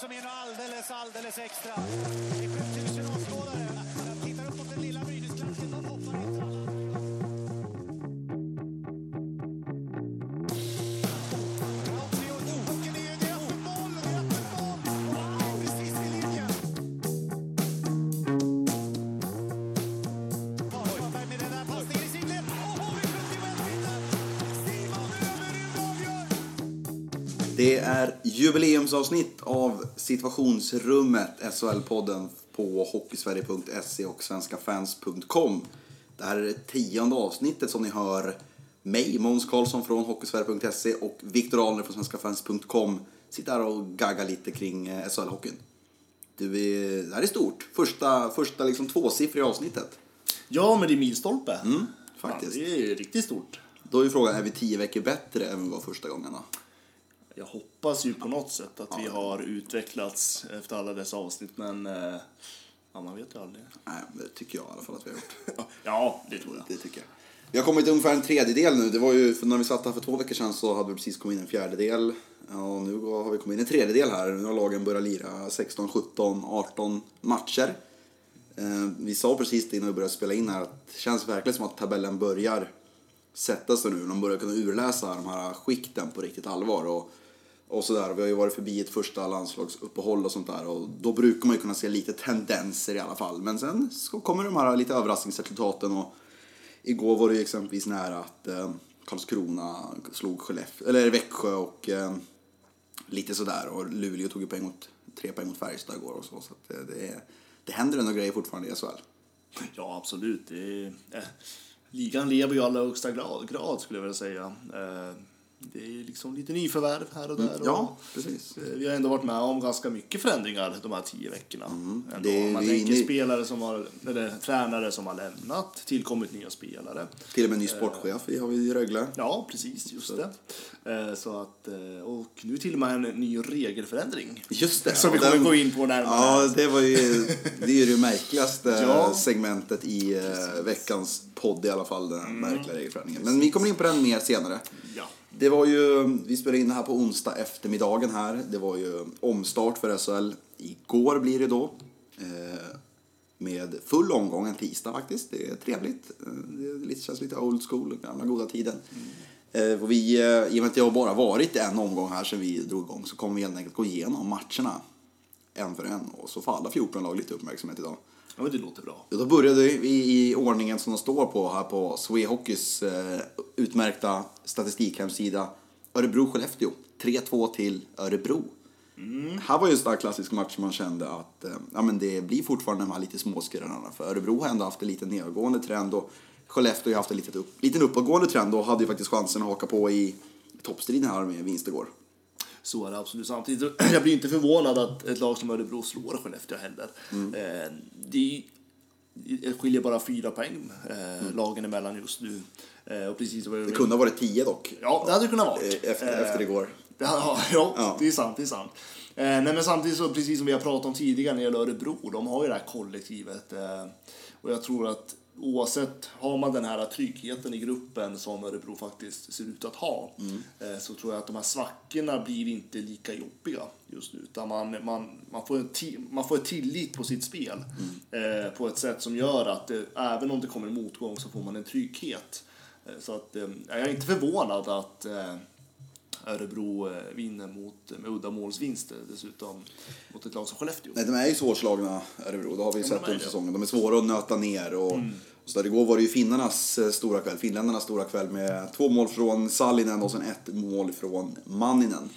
som är något alldeles, alldeles extra. Det är 7000 åskådare. Jubileumsavsnitt av situationsrummet, SHL-podden på hockeysverige.se och svenskafans.com. Det här är det tionde avsnittet som ni hör mig, Måns Karlsson från hockeysverige.se och Viktor Ahlner från svenskafans.com sitta här och gagga lite kring eh, SHL-hockeyn. Det här är stort. Första, första liksom tvåsiffriga avsnittet. Ja, men det är milstolpe. Mm, faktiskt. Ja, det är riktigt stort. Då är frågan, är vi tio veckor bättre än vi var första gången då? Jag hoppas ju på något sätt att vi har utvecklats efter alla dessa avsnitt, men eh, ja, man vet ju aldrig. Nej, det tycker jag i alla fall att vi har gjort. Ja, det tror jag. Det tycker jag. Vi har kommit ungefär en tredjedel nu. Det var ju, när vi satt här för två veckor sedan så hade vi precis kommit in en fjärdedel. Ja, och nu har vi kommit in en tredjedel här. Nu har lagen börjat lira 16, 17, 18 matcher. Eh, vi sa precis det innan vi började spela in här att det känns verkligen som att tabellen börjar sätta sig nu. De börjar kunna urläsa de här skikten på riktigt allvar. Och, och sådär. Vi har ju varit förbi ett första landslagsuppehåll och sånt där. Och då brukar man ju kunna se lite tendenser i alla fall. Men sen så kommer de här lite överraskningsresultaten. Och igår var det ju exempelvis nära att eh, Karlskrona slog Skellefteå, eller Växjö och eh, lite sådär. Och Luleå tog ju poäng mot, tre poäng mot Färjestad igår och så. Så att eh, det, det, är, det händer ändå grejer fortfarande i SHL. Ja, absolut. Det är, eh, ligan lever ju i allra högsta grad, grad skulle jag vilja säga. Eh, det är liksom lite nyförvärv här och där. och, Ja, precis. eh, Vi har ändå varit med om ganska mycket förändringar de här tio veckorna. Mm. det- Man tänker i- spelare som har, eller tränare som har lämnat, tillkommit nya spelare. Till och med ny sportchef vi har vi i Rögle. Ja, precis, just det. Eh, Så att, eh, och nu till och med en ny regelförändring. Just det. Som vi och kommer den- gå in på närmare. Ja, det var ju det, är ju det märkligaste Ja. segmentet i eh, veckans podd i alla fall, den Mm. märkliga regelförändringen. Men vi kommer in på den mer senare. Ja. Det var ju, vi spelade in det här på onsdag eftermiddagen här. Det var ju omstart för SHL. Igår blir det då. Eh, med full omgång en tisdag faktiskt. Det är trevligt. Det känns lite old school, gamla goda tiden. Eh, och vi, eh, I och med att det har bara varit en omgång här sedan vi drog igång så kommer vi helt enkelt gå igenom matcherna en för en. Och så får alla 14 lag lite uppmärksamhet idag ja, men det låter bra. Då började vi i ordningen som de står på här på Swehockeys eh, utmärkta statistikhemsida. Örebro-Skellefteå. 3-2 till Örebro. Här var ju en klassisk match man kände att eh, ja, men det blir fortfarande de här lite småskrällarna. För Örebro har ändå haft en lite nedåtgående trend och Skellefteå har haft en liten, upp, liten uppåtgående trend och hade ju faktiskt chansen att haka på i toppstriden här med vinst igår. Så är det absolut. Samtidigt, jag blir inte förvånad att ett lag som Örebro slår Skellefteå heller. Mm. Eh, det, det skiljer bara fyra poäng eh, lagen emellan just nu. Eh, och precis Mm. Det kunde ha varit 10 dock. Ja, det hade det kunnat vara. Eh, Efter, efter igår. Ja, ja, Ja. det är sant. Det är sant. Eh, nej, men samtidigt så, precis som vi har pratat om tidigare när det gäller Örebro, de har ju det här kollektivet. Eh, och jag tror att oavsett, har man den här tryggheten i gruppen som Örebro faktiskt ser ut att ha, eh, så tror jag att de här svackorna blir inte lika jobbiga just nu. Utan man, man, man, får, en man får ett tillit på sitt spel eh, på ett sätt som gör att det, även om det kommer en motgång så får man en trygghet. Eh, så att, eh, jag är inte förvånad att eh, Örebro eh, vinner mot, med uddamålsvinster dessutom mot ett lag som Skellefteå. Nej, de är ju svårslagna, Örebro. Det har vi Ja, sett under säsongen. De är svåra att nöta ner. Och, och så där, igår var det ju finnarnas eh, stora kväll, finländarnas stora kväll med två mål från Sallinen och sen ett mål från Manninen.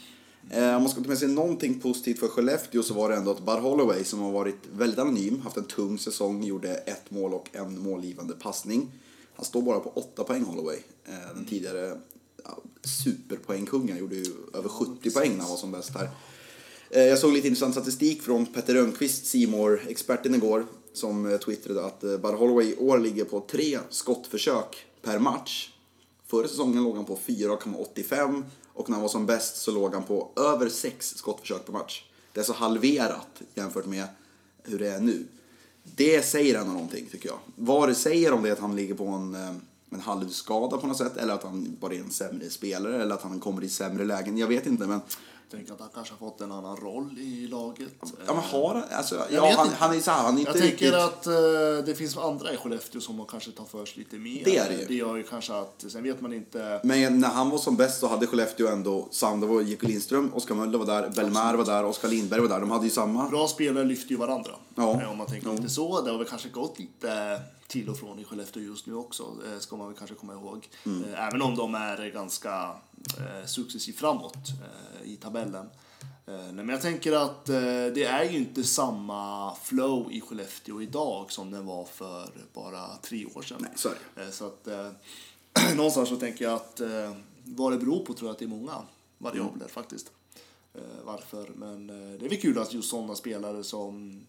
Eh, om man ska ta med sig någonting positivt för Skellefteå så var det ändå att Bar Holloway som har varit väldigt anonym, haft en tung säsong, gjorde ett mål och en målgivande passning. Han står bara på åtta poäng Holloway. Eh, den tidigare ja, superpoängkungen gjorde ju över 70 poäng när han var som bäst här. Eh, Jag såg lite intressant statistik från Petter Rönnqvist, Simor experten igår, som eh, twittrade att eh, Bar Holloway i år ligger på tre skottförsök per match. Förra säsongen låg han på 4,85 och när han var som bäst så låg han på över sex skottförsök per match. Det är så halverat jämfört med hur det är nu. Det säger ändå någonting tycker jag. Vad det säger om det är att han ligger på en, en halvskada på något sätt eller att han bara är en sämre spelare eller att han kommer i sämre lägen. Jag vet inte men Jag tänker att han kanske har fått en annan roll i laget. Ja, men har han... Alltså, ja, han, han är så här, han är inte Jag tänker riktigt... att eh, det finns andra i Skellefteå som man kanske tar för sig lite mer. Det är det ju. Det gör ju kanske att, sen vet man inte. Men när han var som bäst så hade Skellefteå ändå var Jocke Lindström, Oskar Möller var där, Belmar var där, Oskar Lindberg var där. De hade ju samma. Bra spelare lyfter ju varandra. Ja. Eh, Om man tänker Ja. lite så. Det har väl kanske gått lite till och från i Skellefteå just nu också. eh, Ska man väl kanske komma ihåg. Mm. Eh, Även om de är ganska eh, successivt framåt i tabellen. Nej, Men jag tänker att det är ju inte samma flow i Skellefteå idag som det var för bara tre år sedan. Nej. Eh, Så att någonstans så tänker jag att vad det beror på tror jag att det är många variabler Mm. faktiskt. Varför, men det är väl kul att just sådana spelare som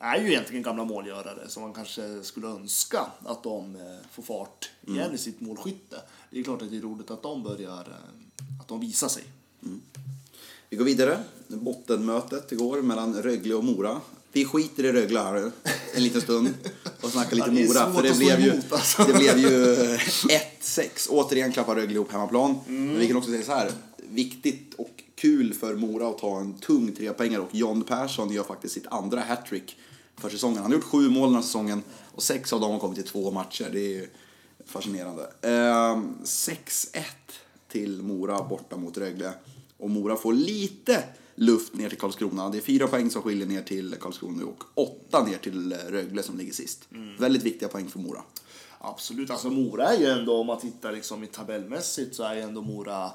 är ju egentligen gamla målgörare som man kanske skulle önska att de eh, får fart igen Mm. i sitt målskytte. Det är klart att det är roligt att de börjar, eh, att de visar sig. Vi går vidare. Bottenmötet igår mellan Rögle och Mora. Vi skiter i Rögle här en liten stund och snackar lite Ja, det Mora. För det att stå blev, ju, emot, alltså. det blev ju 1-6. Återigen klappar Rögle ihop hemmaplan. Men vi kan också säga så här. Viktigt och kul för Mora att ta en tung trepoängare och John Persson gör faktiskt sitt andra hattrick för säsongen. Han har gjort sju mål den här säsongen och sex av dem har kommit i två matcher. Det är fascinerande. Ehm, 6-1 till Mora borta mot Rögle. Och Mora får lite luft ner till Karlskrona. Det är fyra poäng som skiljer ner till Karlskrona och åtta ner till Rögle som ligger sist. Väldigt viktiga poäng för Mora. Absolut, alltså Mora är ju ändå, om man tittar liksom i tabellmässigt så är ju ändå Mora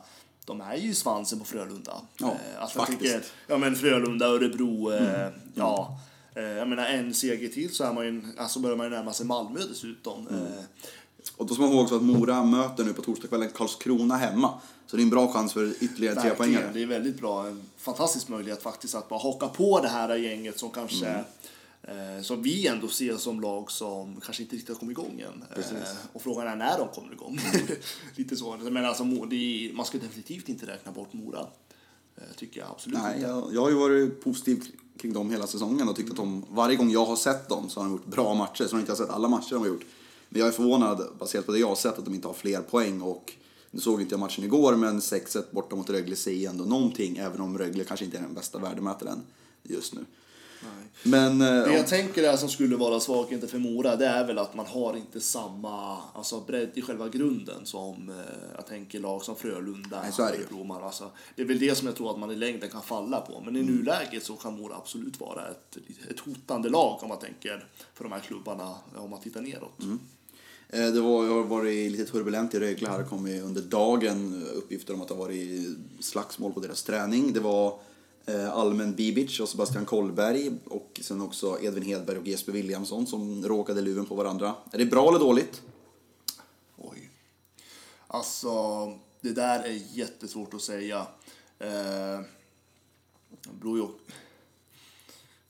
de är ju svansen på Frölunda. Ja, alltså jag faktiskt. tycker, ja men Frölunda, Örebro, eh, ja. Eh, jag menar en seger till så är man ju, alltså börjar man ju närma sig Malmö dessutom. Eh, Och då ska man ihåg också att Mora möter nu på torsdagskvällen Karlskrona hemma. Så det är en bra chans för ytterligare tre poängare. det är väldigt bra. En fantastisk möjlighet faktiskt att bara haka på det här gänget som kanske Mm. Eh, som vi ändå ser som lag som kanske inte riktigt har kommit igång än. Eh, och frågan är när de kommer igång. Lite så. Men alltså, är, man ska definitivt inte räkna bort Mora. Eh, tycker jag absolut Nej, inte. jag, jag har ju varit positiv kring dem hela säsongen och tyckt att de, varje gång jag har sett dem så har de gjort bra matcher. Så har jag inte sett alla matcher de har gjort. Men jag är förvånad, baserat på det jag har sett, att de inte har fler poäng. Och nu såg inte jag matchen igår, men 6-1 borta mot Rögle säger ändå någonting. Även om Rögle kanske inte är den bästa värdemätaren just nu. Men... eh, Det ja, jag tänker är som skulle vara svagheten för Mora, det är väl att man har inte samma alltså bredd i själva grunden som eh, jag tänker lag som Frölunda, Nej, så är det alltså, Det är väl det som jag tror att man i längden kan falla på. Men i Mm. nuläget så kan Mora absolut vara ett, ett hotande lag om man tänker för de här klubbarna om man tittar neråt. Mm. Eh, Det var, har varit lite turbulent i Rögle här. Det kom under dagen uppgifter om att det har varit slagsmål på deras träning. Det var eh, Almen Bibic och Sebastian Kollberg och sen också Edvin Hedberg och Jesper Williamson som råkade luven på varandra. Är det bra eller dåligt? Oj. Alltså, det där är jättesvårt att säga. Eh, beror.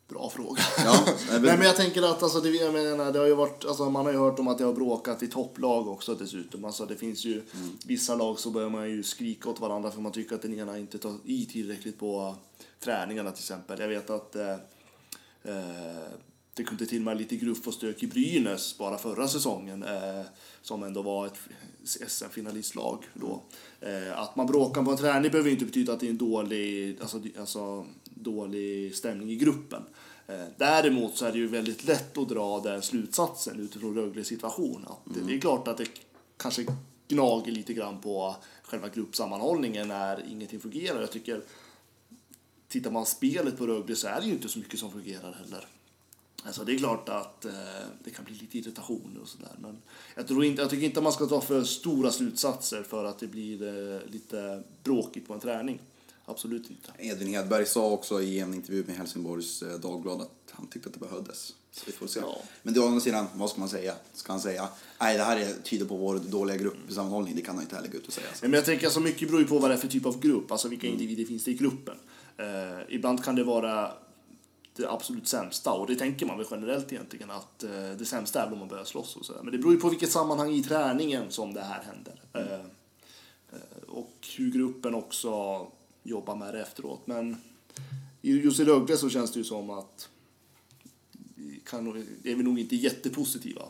Bra fråga. Ja, men- Nej, men jag tänker att alltså, det, jag menar, det har ju varit, alltså, man har ju hört om att det har bråkat i topplag också dessutom. Alltså, det finns ju vissa lag så börjar man ju skrika åt varandra för man tycker att den ena inte tar i tillräckligt på träningarna till exempel. Jag vet att eh, eh, det kunde till och med lite gruff och stök i Brynäs bara förra säsongen eh, som ändå var ett SM-finalistlag då. Eh, att man bråkar på en träning behöver inte betyda att det är en dålig, alltså, alltså, dålig stämning i gruppen. Eh, däremot så är det ju väldigt lätt att dra den slutsatsen utifrån Rögles situation. Att Det är klart att det kanske gnager lite grann på själva gruppsammanhållningen när ingenting fungerar. Jag tycker tittar man spelet på Rögle så är det ju inte så mycket som fungerar heller. Alltså det är klart att eh, det kan bli lite irritation och sådär. Men jag, tror inte, jag tycker inte att man ska ta för stora slutsatser för att det blir eh, lite bråkigt på en träning. Absolut inte. Edvin Hedberg sa också i en intervju med Helsingborgs eh, Dagblad att han tyckte att det behövdes. Så vi får se. Ja. Men det å andra sidan, vad ska man säga? Ska han säga nej det här är, tyder på vår dåliga gruppsammanhållning? Det kan han inte heller gå ut och säga. Nej, Men jag tänker så mycket beror ju på vad det är för typ av grupp, alltså vilka individer finns det i gruppen. Eh, ibland kan det vara det absolut sämsta och det tänker man väl generellt egentligen att eh, det sämsta är om man börjar slåss och sådär. Men det beror ju på vilket sammanhang i träningen som det här händer. Eh, eh, och hur gruppen också jobbar med det efteråt. Men just i Rögle så känns det ju som att kan, är vi nog inte jättepositiva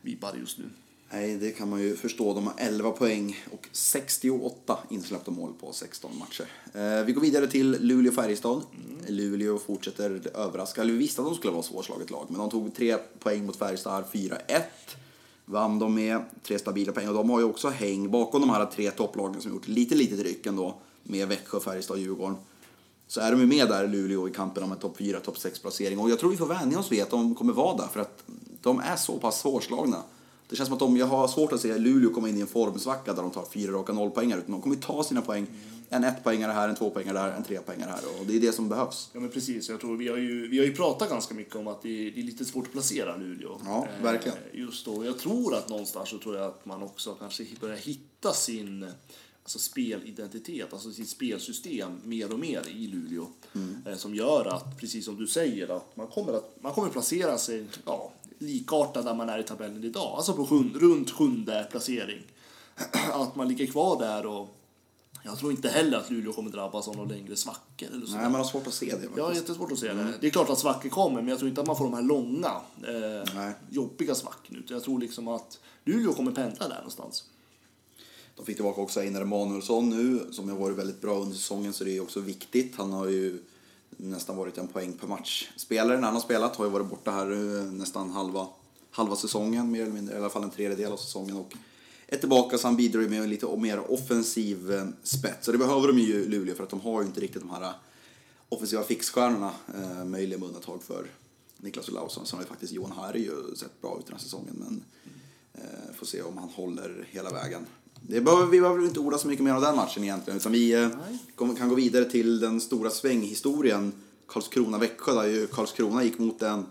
vibbar just nu. Nej, det kan man ju förstå. De har 11 poäng och 68 insläppta mål på 16 matcher. Eh, vi går vidare till Luleå-Färjestad. Luleå fortsätter överraska. Vi visste att de skulle vara svårslaget lag, men de tog tre poäng mot Färjestad, 4-1. Vann de med tre stabila poäng och de har ju också häng bakom de här tre topplagen som gjort lite litet ryck ändå med Växjö, Färjestad och Djurgården. Så är de ju med där, Luleå, i kampen om en topp 4, topp 6 placering. Och jag tror vi får vänja oss vid att de kommer vara där för att de är så pass svårslagna. Det känns som att de, jag har svårt att se Luleå komma in i en formsvacka där de tar fyra raka nollpoängare. Utan de kommer ju ta sina poäng. En ettpoängare här, en tvåpoängare där, en trepoängare här. Och det är det som behövs. Ja men precis, jag tror vi har ju, vi har ju pratat ganska mycket om att det är, det är lite svårt att placera Luleå. Ja, verkligen. Eh, just då, jag tror att någonstans så tror jag att man också kanske börjar hitta sin alltså spelidentitet, alltså sitt spelsystem mer och mer i Luleå. Mm. Eh, som gör att, precis som du säger, att man kommer att man kommer placera sig ja, likartat där man är i tabellen idag. Alltså på sjun, runt sjunde placering. att man ligger kvar där och jag tror inte heller att Luleå kommer drabbas av några längre svackor eller så. Nej, man har svårt att se det faktiskt. Har jättesvårt att se det. Det är klart att svackor kommer, men jag tror inte att man får de här långa, eh, jobbiga svackorna. Utan jag tror liksom att Luleå kommer pendla där någonstans. De fick tillbaka också Einar Emanuelsson nu, som har varit väldigt bra under säsongen, så det är också viktigt. Han har ju nästan varit en poäng per match. Spelare när han har spelat har ju varit borta här eh, nästan halva, halva säsongen, mer eller mindre, i alla fall en tredjedel av säsongen. Och är tillbaka så han bidrar ju med lite mer offensiv eh, spets. Och det behöver de ju Luleå för att de har ju inte riktigt de här eh, offensiva fixstjärnorna, eh, möjligen med undantag för Niklas Olausson. Sen har ju faktiskt Johan Harry ju sett bra ut den här säsongen, men eh, får se om han håller hela vägen. Det behöver, vi behöver inte orda så mycket mer om den matchen egentligen, utan vi eh, kommer- kan gå vidare till den stora svänghistorien Karlskrona-Växjö, där ju Karlskrona gick mot en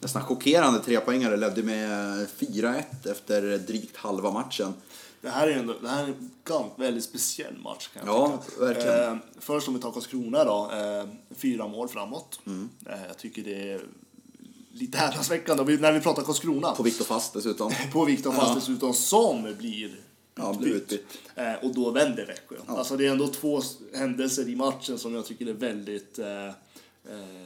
nästan chockerande trepoängare, ledde med 4-1 efter drygt halva matchen. Det här är, ändå, det här är en väldigt speciell match kan jag Ja, tycka. verkligen. Eh, först om vi tar Karlskrona då. Eh, fyra mål framåt. Mm. Eh, jag tycker det är lite häpnadsväckande när vi pratar Karlskrona. På Viktor Fast dessutom. på Viktor Fast dessutom som blir Ja, blir utbytt. Eh, och då vänder Växjö. Alltså det är ändå två händelser i matchen som jag tycker är väldigt eh, eh,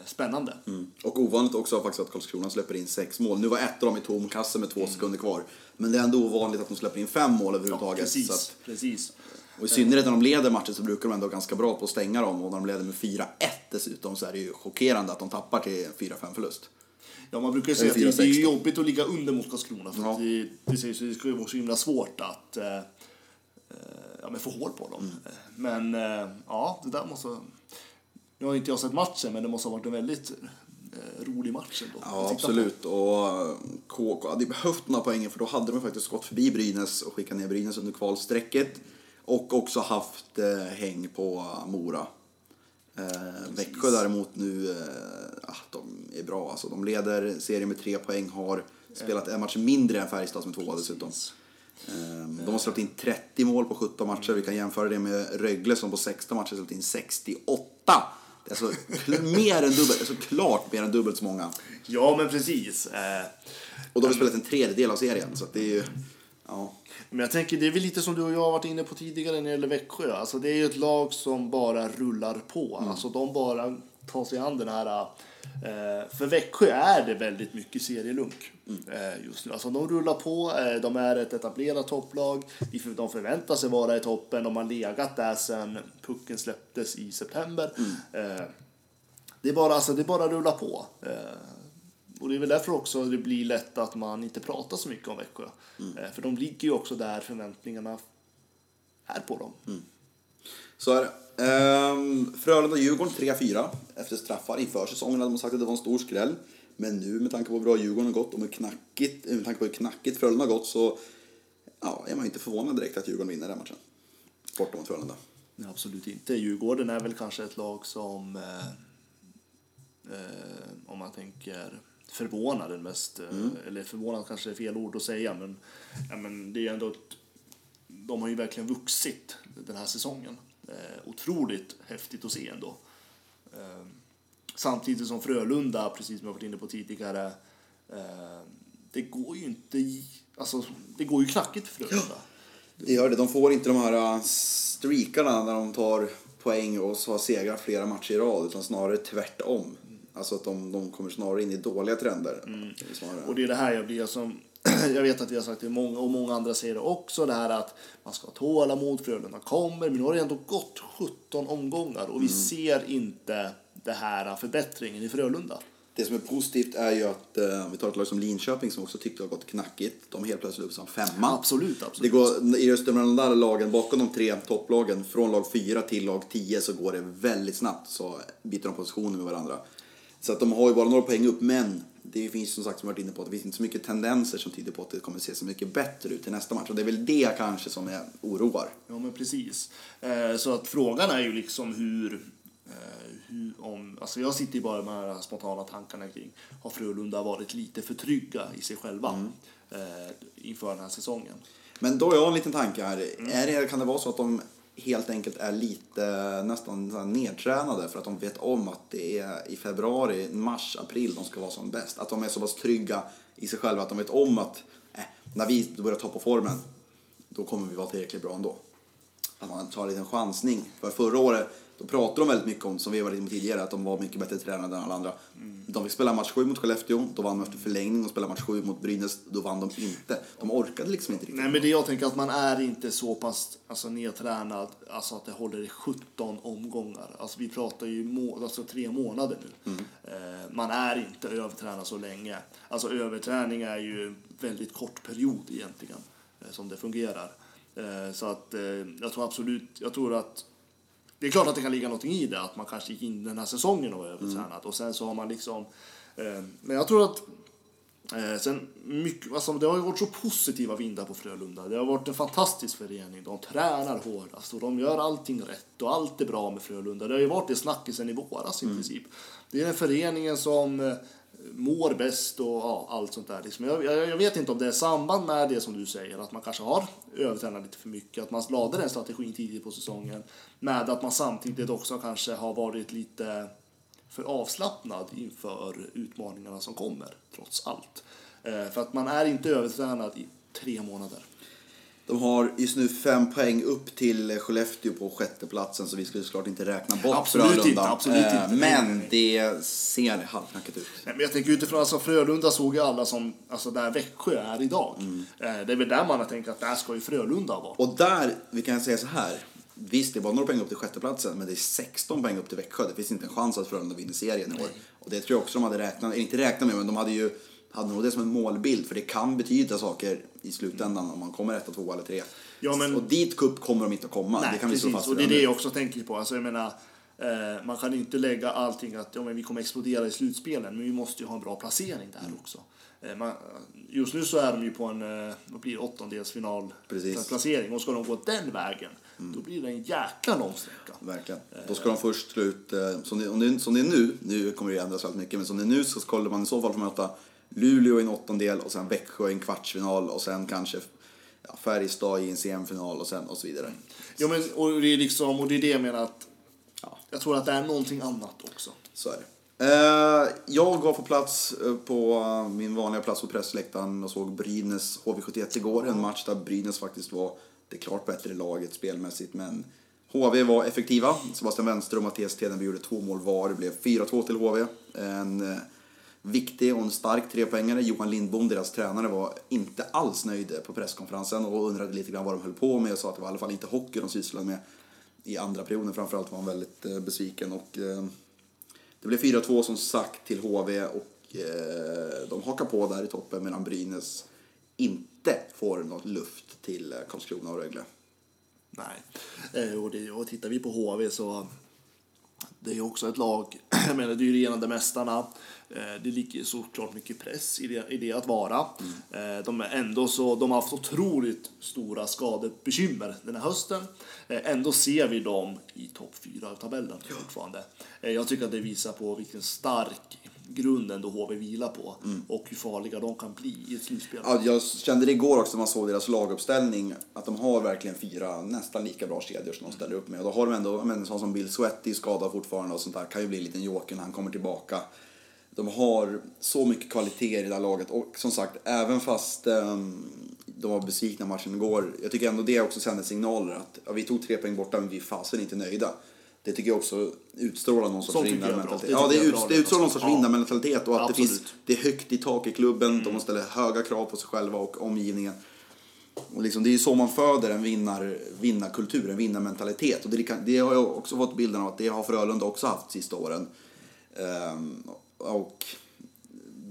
spännande. Mm. Och ovanligt också faktiskt att Karlskrona släpper in sex mål. Nu var ett av dem i tom kasse med två sekunder kvar. Men det är ändå ovanligt att de släpper in fem mål överhuvudtaget. precis, Så att, precis. och i synnerhet när de leder matcher så brukar de ändå ganska bra på att stänga dem. Och när de leder med 4-1 dessutom så är det ju chockerande att de tappar till 4-5 förlust. Ja, man brukar säga att det, det är 4-16. jobbigt att ligga under mot Karlskrona. För Ja. att det, det, det ska ju vara så himla svårt att eh, eh, ja, men få hål på dem. Mm. Men eh, ja, det där måste... Nu har inte jag sett matchen, men det måste ha varit en väldigt eh, rolig match ändå. Ja, titta på. absolut. Och eh, KK hade behövt några poäng för då hade de faktiskt gått förbi Brynäs och skickat ner Brynäs under kvalstrecket. Och också haft eh, häng på Mora. Eh, Växjö däremot nu, eh, ah, de är bra alltså. De leder serien med tre poäng, har spelat en match mindre än Färjestad som tvåa dessutom. Eh, de har släppt in 30 mål på 17 matcher. Vi kan jämföra det med Rögle som på 16 matcher släppt in 68. Det är alltså mer än dubbelt, alltså klart mer än dubbelt så många. Ja, men precis. Eh, Och då har spelat en tredjedel av serien, så det är ju... Ja. Men jag tänker, det är väl lite som du och jag har varit inne på tidigare när det gäller Växjö. Alltså det är ju ett lag som bara rullar på. Mm. Alltså de bara tar sig an den här... Eh, för Växjö är det väldigt mycket serielunk Mm. eh, just nu. Alltså de rullar på, eh, de är ett etablerat topplag. De för- De förväntar sig vara i toppen. De har legat där sedan pucken släpptes i september. Mm. Det är bara, alltså, det bara att rulla på. Eh, och det är väl därför också det blir lätt att man inte pratar så mycket om Växjö. Eh, för de ligger ju också där förväntningarna är på dem. Så är det. Ehm, Frölunda-Djurgården 3-4 efter straffar. Inför säsongen hade man sagt att det var en stor skräll. Men nu med tanke på hur bra Djurgården har gått och med, knackigt, med tanke på hur knackigt Frölunda har gått så ja, är man inte förvånad direkt att Djurgården vinner den matchen. Borta mot Frölunda. Nej, absolut inte. Djurgården är väl kanske ett lag som, eh, eh, om man tänker förvånad den mest, eh, eller förvånad kanske är fel ord att säga, men, ja, men det är ändå ett, de har ju verkligen vuxit den här säsongen. Eh, otroligt häftigt att se ändå. Eh, samtidigt som Frölunda, precis som jag varit inne på tidigare, eh, det går ju inte alltså det går ju knackigt för Frölunda. Det gör det. De får inte de här äh, streakarna när de tar poäng och så har segrar flera matcher i rad utan snarare tvärtom. Alltså att de, de kommer snarare in i dåliga trender. Snarare. Och det är det här jag blir som... jag vet att vi har sagt det många och många andra säger det också, det här att man ska ha tålamod, Frölunda kommer, men nu har det ändå gått 17 omgångar och vi ser inte det här förbättringen i Frölunda. Det som är positivt är ju att eh, vi tar ett lag som Linköping som också tyckte det har gått knackigt. De är helt plötsligt upp som femma. Absolut, Det absolut. går, I mellan de där lagen, bakom de tre topplagen, från lag 4 till lag 10 så går det väldigt snabbt. Så byter de positioner med varandra. Så att de har ju bara några poäng upp, men det finns som sagt, som varit inne på, att det finns inte så mycket tendenser som tyder på att det kommer se så mycket bättre ut till nästa match. Och det är väl det kanske som är oroar. Ja, men precis. Eh, så att frågan är ju liksom hur, eh, hur om, alltså jag sitter ju bara med de här spontana tankarna kring, har Frölunda varit lite för trygga i sig själva eh, inför den här säsongen? Men då har jag en liten tanke här. Mm. Är det, kan det vara så att de helt enkelt är lite nästan nedtränade för att de vet om att det är i februari, mars, april de ska vara som bäst? Att de är så pass trygga i sig själva att de vet om att eh, när vi börjar ta på formen då kommer vi vara tillräckligt bra ändå. Att man tar en liten chansning. För förra året då pratade de väldigt mycket om, som vi var inne på tidigare, att de var mycket bättre tränade än alla andra. De fick spela match 7 mot Skellefteå, då vann de efter förlängning och spelade match 7 mot Brynäs, då vann de inte. De orkade liksom inte riktigt. Nej, men det jag tänker att man är inte så pass alltså, nedtränad alltså att det håller i 17 omgångar. Alltså, vi pratar ju må, alltså, tre månader nu. Eh, man är inte övertränad så länge. Alltså överträning är ju en väldigt kort period egentligen eh, som det fungerar. Eh, så att eh, jag tror absolut, jag tror att det är klart att det kan ligga någonting i det, att man kanske gick in den här säsongen och var övertränad och sen så har man liksom, eh, men jag tror att Eh, sen mycket, alltså, det har ju varit så positiva vindar på Frölunda. Det har varit en fantastisk förening. De tränar hårdast och de gör allting rätt och allt är bra med Frölunda. Det har ju varit det snackisen i våras i princip. Det är den föreningen som eh, mår bäst och ja, allt sånt där. Liksom jag, jag, jag vet inte om det är samband med det som du säger, att man kanske har övertränat lite för mycket, att man lade den strategin tidigt på säsongen, med att man samtidigt också kanske har varit lite för avslappnad inför utmaningarna som kommer, trots allt. Eh, för att man är inte övertränad i tre månader. De har just nu fem poäng upp till Skellefteå på sjätteplatsen så vi skulle såklart inte räkna bort Absolut Frölunda. inte, absolut Eh, inte. Men det ser halvknackigt ut. Nej, men jag tänker utifrån, alltså Frölunda såg ju alla som, alltså där Växjö är idag. Eh, det är väl där man har tänkt att där ska ju Frölunda vara. Och där, vi kan säga så här. Visst, det är bara några poäng upp till sjätteplatsen, men det är 16 poäng upp till Växjö. Det finns inte en chans att Frölunda vinner serien i år. Och det tror jag också de hade räknat, inte räknat med, men de hade ju hade nog det som en målbild, för det kan betyda saker i slutändan om man kommer etta, två eller tre. Ja, men- Och dit cup kommer de inte att komma. Nej, det kan vi slå precis. fast Och det är det jag också tänker på. Alltså, jag menar, eh, man kan inte lägga allting att ja, men vi kommer explodera i slutspelen, men vi måste ju ha en bra placering där Mm. också. Eh, man, just nu så är de ju på en eh, blir åttondelsfinal Precis. Mm. placering och ska de gå den vägen, då blir det en jäkla lång sträcka. Verkligen. Då ska de först slå ut, eh, det, som det är nu, nu kommer det ändras väldigt mycket, men som det är nu så skulle man i så fall få möta Luleå i en åttondel och sen Växjö i en kvartsfinal och sen kanske ja, Färjestad i en semifinal och sen och så vidare. Ja, men, och, det är liksom, och det är det jag menar att Ja. jag tror att det är någonting annat också. Så är det. Eh, jag var på plats eh, på eh, min vanliga plats på pressläktaren och såg Brynäs HV71 igår. En match där Brynäs faktiskt var det klart bättre laget spelmässigt. Men HV var effektiva. Sebastian Wenström och Mattias Tedenby gjorde två mål var. Det blev 4-2 till HV. En viktig och en stark trepoängare. Johan Lindbom, deras tränare, var inte alls nöjd på presskonferensen och undrade lite grann vad de höll på med och sa att det var i alla fall inte hockey de sysslade med i andra perioden. Framförallt var han väldigt eh, besviken. Och, eh, det blev 4-2 som sagt till HV och eh, de hakar på där i toppen medan Brynäs inte får något luft till Karlskrona och Rögle. Nej. Och, det, och tittar vi på HV så det är ju också ett lag, jag menar det är ju regerande mästarna. Eh, det ligger såklart mycket press i det, i det att vara. Eh, de är ändå så, de har haft otroligt stora skadebekymmer den här hösten. Eh, ändå ser vi dem i topp fyra av tabellen fortfarande. Jag tycker att det visar på vilken stark grunden då HV vilar på och hur farliga de kan bli i ett slutspel. Ja, jag kände det igår också när man såg deras laguppställning att de har verkligen fyra nästan lika bra kedjor som de ställer upp med. Och då har de ändå men, en sån som Bill Sweaty skadad fortfarande och sånt där kan ju bli en liten joker när han kommer tillbaka. De har så mycket kvalitet i det här laget och som sagt även fast um, de var besvikna matchen igår. Jag tycker ändå det också sänder signaler att ja, vi tog tre poäng borta men vi är fasen inte nöjda. Det tycker jag också utstrålar någon sorts vinnarmentalitet. Ja, det, ut, det utstrålar någon sorts Ja. vinnarmentalitet och att det, finns. Mm. det är högt i tak i klubben. De ställer höga krav på sig själva och omgivningen. Och liksom, det är ju så man föder en vinnar, vinnarkultur, en vinnarmentalitet. Och det, kan, det har jag också fått bilden av att det har Frölunda också haft sista åren. Ehm, och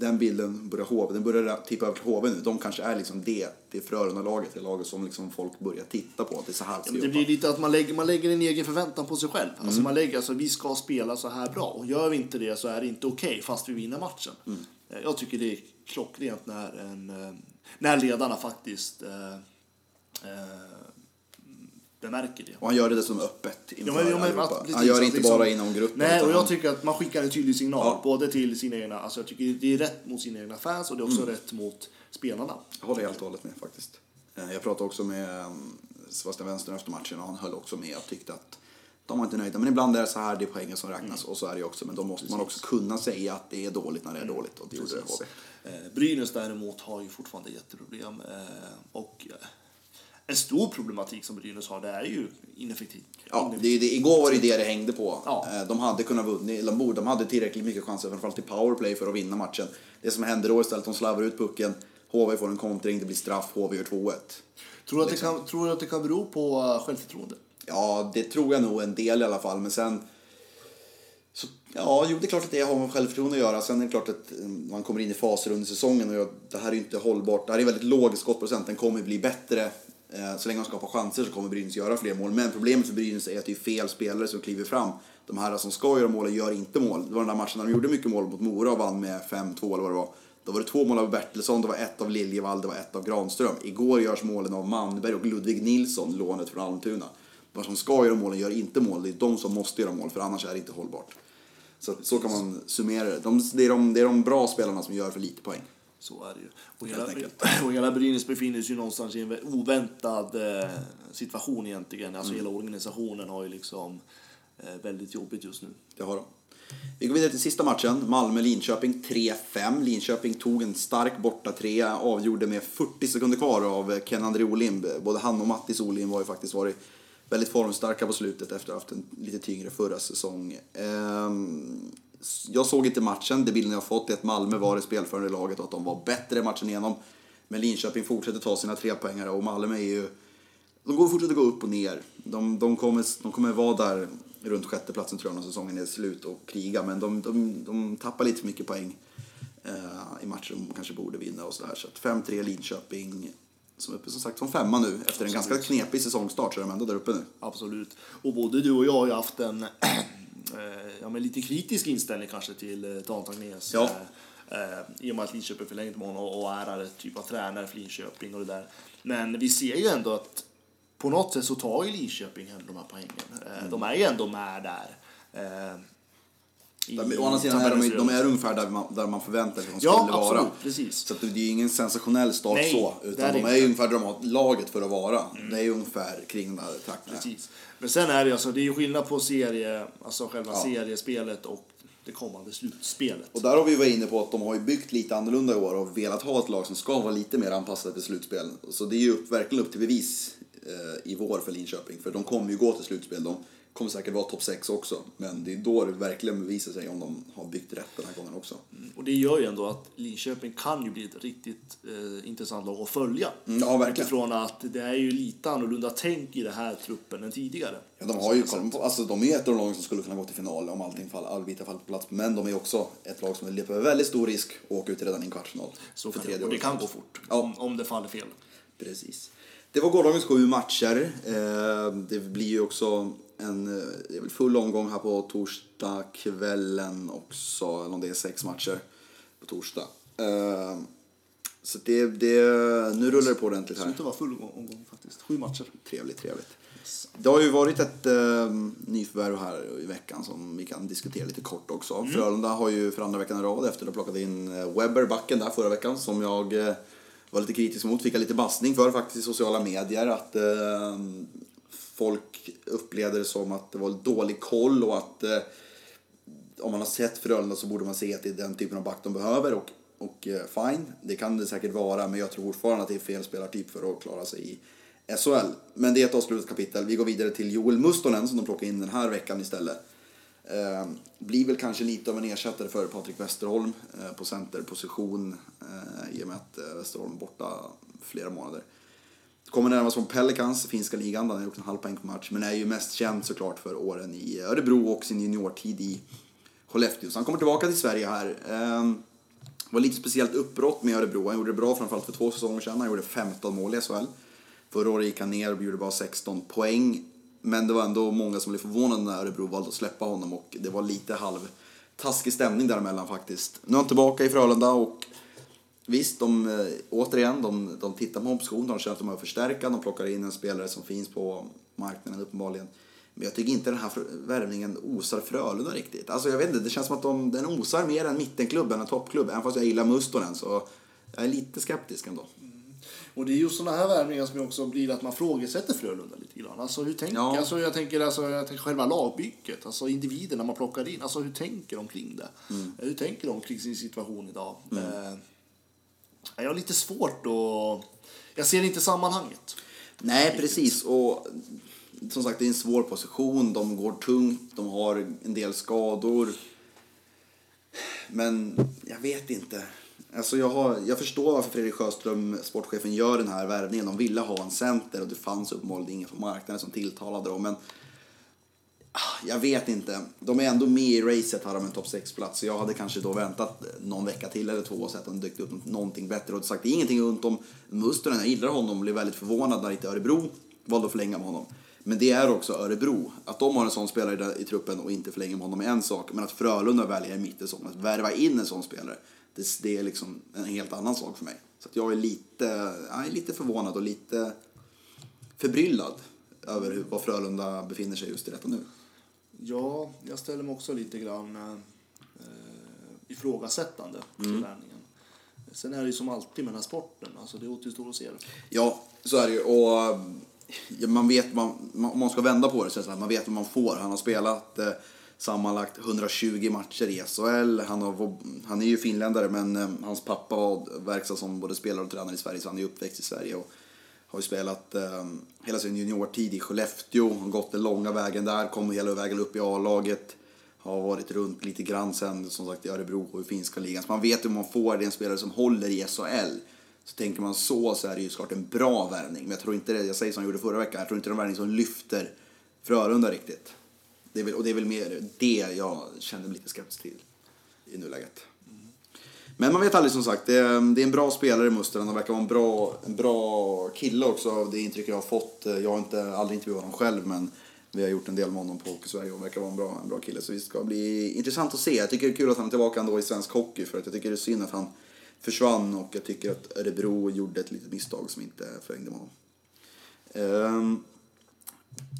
den bilden börjar HV, den börjar tippa över till HV nu. De kanske är liksom det, det Frölunda-laget, det laget som liksom folk börjar titta på. Att det är så här ska Det blir lite att man lägger, man lägger en egen förväntan på sig själv. Mm. Alltså man lägger, alltså vi ska spela så här bra. Och gör vi inte det så är det inte okej fast vi vinner matchen. Mm. Eh, Jag tycker det är klockrent när, en, eh, när ledarna faktiskt eh, eh, bemärker det. Och han gör det dessutom öppet Ja, inför men, ja, men, allihopa. att- precis, Han gör det inte liksom- bara inom gruppen. Nej, och jag han- tycker att man skickar en tydlig signal. Ja. Både till sina egna, alltså jag tycker det är rätt mot sina egna fans och det är också Mm. rätt mot spelarna. Jag håller helt och hållet med faktiskt. Eh, Jag pratade också med um, Sebastian Wenström efter matchen och han höll också med och tyckte att de var inte nöjda. Men ibland är det så här, det är poängen som räknas och så är det också. Men då måste man också kunna säga att det är dåligt när det är dåligt och det gjorde det HV. Eh, Brynäs däremot har ju fortfarande jätteproblem. Eh, och en stor problematik som Brynäs har det är ju ineffektiv. Ja, det, det, igår var det det det hängde på. Ja. Eh, De hade kunnat vinna, de, borde, de hade tillräckligt mycket chanser, framförallt i powerplay för att vinna matchen. Det som hände då istället, de slarvar ut pucken, HV får en kontring, det blir straff, HV gör 2-1. Tror du att, det Liksom. kan, tror du att det kan bero på uh, självförtroende? Ja, det tror jag nog en del i alla fall, men sen... Så, ja, jo, det är klart att det har med självförtroende att göra. Sen är det klart att eh, man kommer in i faser under säsongen och jag, det här är ju inte hållbart. Det här är väldigt låg skottprocent, den kommer bli bättre. Eh, så länge de skapar chanser så kommer Brynäs göra fler mål. Men problemet för Brynäs är att det är fel spelare som kliver fram. De här som ska göra mål gör inte mål. Det var den där matchen när de gjorde mycket mål mot Mora och vann med 5-2 eller vad det var. Då var det två mål av Bertilsson, det var ett av Liljevall, det var ett av Granström. Igår görs målen av Manberg och Ludvig Nilsson, lånet från Almtuna. De som ska göra målen gör inte mål, det är de som måste göra mål för annars är det inte hållbart. Så, så kan man summera det. De, det, är de, det är de bra spelarna som gör för lite poäng. Så är det ju. Och hela, och hela Brynäs befinner sig ju någonstans i en vä- oväntad eh, situation egentligen. Alltså Mm. hela organisationen har ju liksom eh, väldigt jobbigt just nu. Det har de. Vi går vidare till sista matchen. Malmö-Linköping 3-5. Linköping tog en stark borta trea, avgjorde med 40 sekunder kvar av Ken-André Olimb. Både han och Mattis Olimb har ju faktiskt varit väldigt formstarka på slutet efter att ha haft en lite tyngre förra säsong. Ehm, Jag såg inte matchen. Det bilden jag fått är att Malmö var det spelförande laget och att de var bättre matchen igenom. Men Linköping fortsätter ta sina tre poängare och Malmö är ju de går fortsätter gå upp och ner. De, de, kommer, de kommer vara där runt sjätteplatsen tror jag när säsongen är slut och kriga. Men de, de, de tappar lite för mycket poäng eh, i matcher de kanske borde vinna och sådär. Så att 5-3 Linköping som är uppe som sagt som femma nu. Efter en ganska knepig säsongstart så är de ändå där uppe nu. Absolut. Och både du och jag har ju haft en ja, men lite kritisk inställning kanske till eh, Dan Tagnes. Ja. Eh, eh, I och med att Linköping förlängt med honom och, är typ av tränare för Linköping och det där. Men vi ser ju ändå att på något sätt så tar ju Linköping hem de här poängen. Eh, De är ju ändå med där. I Å andra sidan är de, de är ungefär där man, där man förväntar sig att de Ja, skulle absolut, vara. precis. Så det är ingen sensationell start Nej, så. Utan de är ju ungefär där de har laget för att vara. Det är ju ungefär kring den här trakten. Precis. Men sen är det ju alltså, det är ju skillnad på serie, alltså själva Ja. seriespelet och det kommande slutspelet. Och där har vi varit inne på att de har ju byggt lite annorlunda i år och velat ha ett lag som ska vara lite mer anpassat till slutspel. Så det är ju upp, verkligen upp till bevis eh, i vår för Linköping. För de kommer ju gå till slutspel. De kommer säkert vara topp 6 också. Men det är då det verkligen bevisar sig om de har byggt rätt den här gången också. Och det gör ju ändå att Linköping kan ju bli ett riktigt eh, intressant lag att följa. Mm, ja, verkligen. Utifrån att det är ju lite annorlunda tänk i den här truppen än tidigare. Ja, de har ju koll på, alltså de är ett av de lagen som skulle kunna gå till final om allting fall, all bitar faller på plats. Men de är också ett lag som löper väldigt stor risk att åka ut redan i en kvartsfinal. Så För kan det, tredje och det kan gå fort Ja. om, om det faller fel. Precis. Det var gårdagens sju matcher. Eh, Det blir ju också en eh, full omgång här på torsdag kvällen också. Eller om det är sex matcher på torsdag. Eh, Så det, det, nu rullar det på ordentligt Det här. slutar vara full omgång faktiskt. Sju matcher. Trevligt, trevligt. Det har ju varit ett eh, nyförvärv här i veckan som vi kan diskutera lite kort också. Mm. Frölunda har ju för andra veckan i rad efter att ha plockat in Webber, backen där förra veckan, som jag eh, var lite kritisk mot. Fick jag lite bassning för faktiskt i sociala medier. Att eh, folk upplevde det som att det var dålig koll och att eh, om man har sett Frölunda så borde man se att det är den typen av back de behöver. Och, och eh, fine, det kan det säkert vara, men jag tror fortfarande att det är fel spelartyp för att klara sig i SHL. Men det är ett avslutat kapitel. Vi går vidare till Joel Mustonen som de plockar in den här veckan istället. Eh, blir väl kanske lite av en ersättare för Patrik Westerholm eh, på centerposition eh, i och med att eh, Westerholm är borta flera månader. Kommer närmast från Pelicans, finska ligan, där han har gjort en halv poäng på match. Men är ju mest känd såklart för åren i Örebro och sin juniortid i Skellefteå. Så han kommer tillbaka till Sverige här. Ehm, var lite speciellt uppbrott med Örebro. Han gjorde det bra framförallt för två säsonger sedan. Han gjorde 15 mål i SHL. Förra året gick han ner och gjorde bara 16 poäng. Men det var ändå många som blev förvånade när Örebro valde att släppa honom och det var lite halv taskig stämning däremellan faktiskt. Nu är han tillbaka i Frölunda och Visst, de, eh, återigen, de, de tittar på option, de känner att de har förstärka, de plockar in en spelare som finns på marknaden uppenbarligen. Men jag tycker inte den här värvningen osar Frölunda riktigt. Alltså jag vet inte, det känns som att de, den osar mer en mittenklubb än en toppklubb. Även fast jag gillar Mustonen så jag är lite skeptisk ändå. Och det är just sådana här värvningar som också blir att man frågesätter Frölunda lite grann. Alltså hur tänker, Ja. alltså, jag tänker alltså, jag tänker själva lagbygget, alltså individerna man plockar in. Alltså hur tänker de kring det? Mm. Hur tänker de kring sin situation idag? Eh, jag har lite svårt att... Jag ser inte sammanhanget. Nej, precis. Och som sagt, det är en svår position. De går tungt, de har en del skador. Men jag vet inte. Alltså jag, har, jag förstår varför Fredrik Sjöström, sportchefen, gör den här värvningen. De ville ha en center och det fanns uppenbarligen ingen på marknaden som tilltalade dem. Men jag vet inte. De är ändå med i racet har de en topp 6-plats. Så jag hade kanske då väntat eh, någon vecka till eller två och sett om det dykt upp någonting bättre. Och sagt, det är ingenting ont om Mustonen. Jag gillar honom och blev väldigt förvånad när inte Örebro valde att förlänga med honom. Men det är också Örebro. Att de har en sån spelare i, där- i truppen och inte förlänger med honom är en sak. Men att Frölunda väljer mitt i sån, att värva in en sån spelare, det, det är liksom en helt annan sak för mig. Så att jag är lite, jag är lite förvånad och lite förbryllad över hur, var Frölunda befinner sig just i detta nu. Ja, jag ställer mig också lite grann eh, ifrågasättande till Mm. värvningen. Sen är det ju som alltid med den här sporten, alltså det återstår att se. Ja, så är det ju. Och ja, man vet, man, man, om man ska vända på det så är det så här, man vet vad man får. Han har spelat eh, sammanlagt 120 matcher i SHL. Han, har, han är ju finländare men eh, hans pappa var verksam som både spelare och tränare i Sverige så han är uppväxt i Sverige. Och har ju spelat eh, hela sin juniortid i Skellefteå, har gått den långa vägen där, kom hela vägen upp i A-laget. Har varit runt lite grann sen, som sagt, i Örebro och i finska ligan. Så man vet hur man får, det är en spelare som håller i SHL. Så tänker man så, så är det ju såklart en bra värvning. Men jag tror inte det, jag säger som jag gjorde förra veckan, jag tror inte det är en värvning som lyfter Frölunda riktigt. Det är väl, och det är väl mer det jag känner mig lite skeptisk till i nuläget. Men man vet aldrig som sagt, det är, det är en bra spelare i Muster. Han verkar vara en bra, en bra kille också av det intryck jag har fått. Jag har inte, aldrig intervjuat honom själv men vi har gjort en del med honom på Hockey Sverige och han verkar vara en bra, en bra kille. Så det ska bli intressant att se. Jag tycker det är kul att han är tillbaka ändå i svensk hockey för att jag tycker det är synd att han försvann och jag tycker att Örebro gjorde ett litet misstag som inte förlängde med honom. Ehm,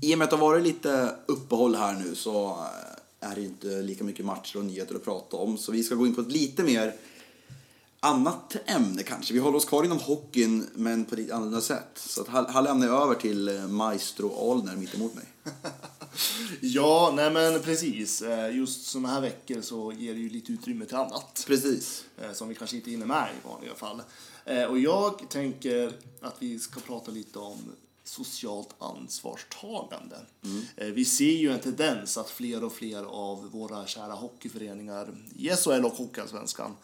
I och med att det har varit lite uppehåll här nu så eh, är det inte lika mycket matcher och nyheter att prata om. Så vi ska gå in på ett lite mer annat ämne kanske. Vi håller oss kvar inom hockeyn men på ett annorlunda sätt. Så att här, här lämnar jag över till eh, Maestro Alner mitt emot mig. Ja, nej men precis. Eh, Just såna här veckor så ger det ju lite utrymme till annat. Precis. eh, Som vi kanske inte hinner med i vanliga fall. Och jag tänker att vi ska prata lite om socialt ansvarstagande. Eh, Vi ser ju en tendens att fler och fler av våra kära hockeyföreningar i SHL och Hockeyallsvenskan eh,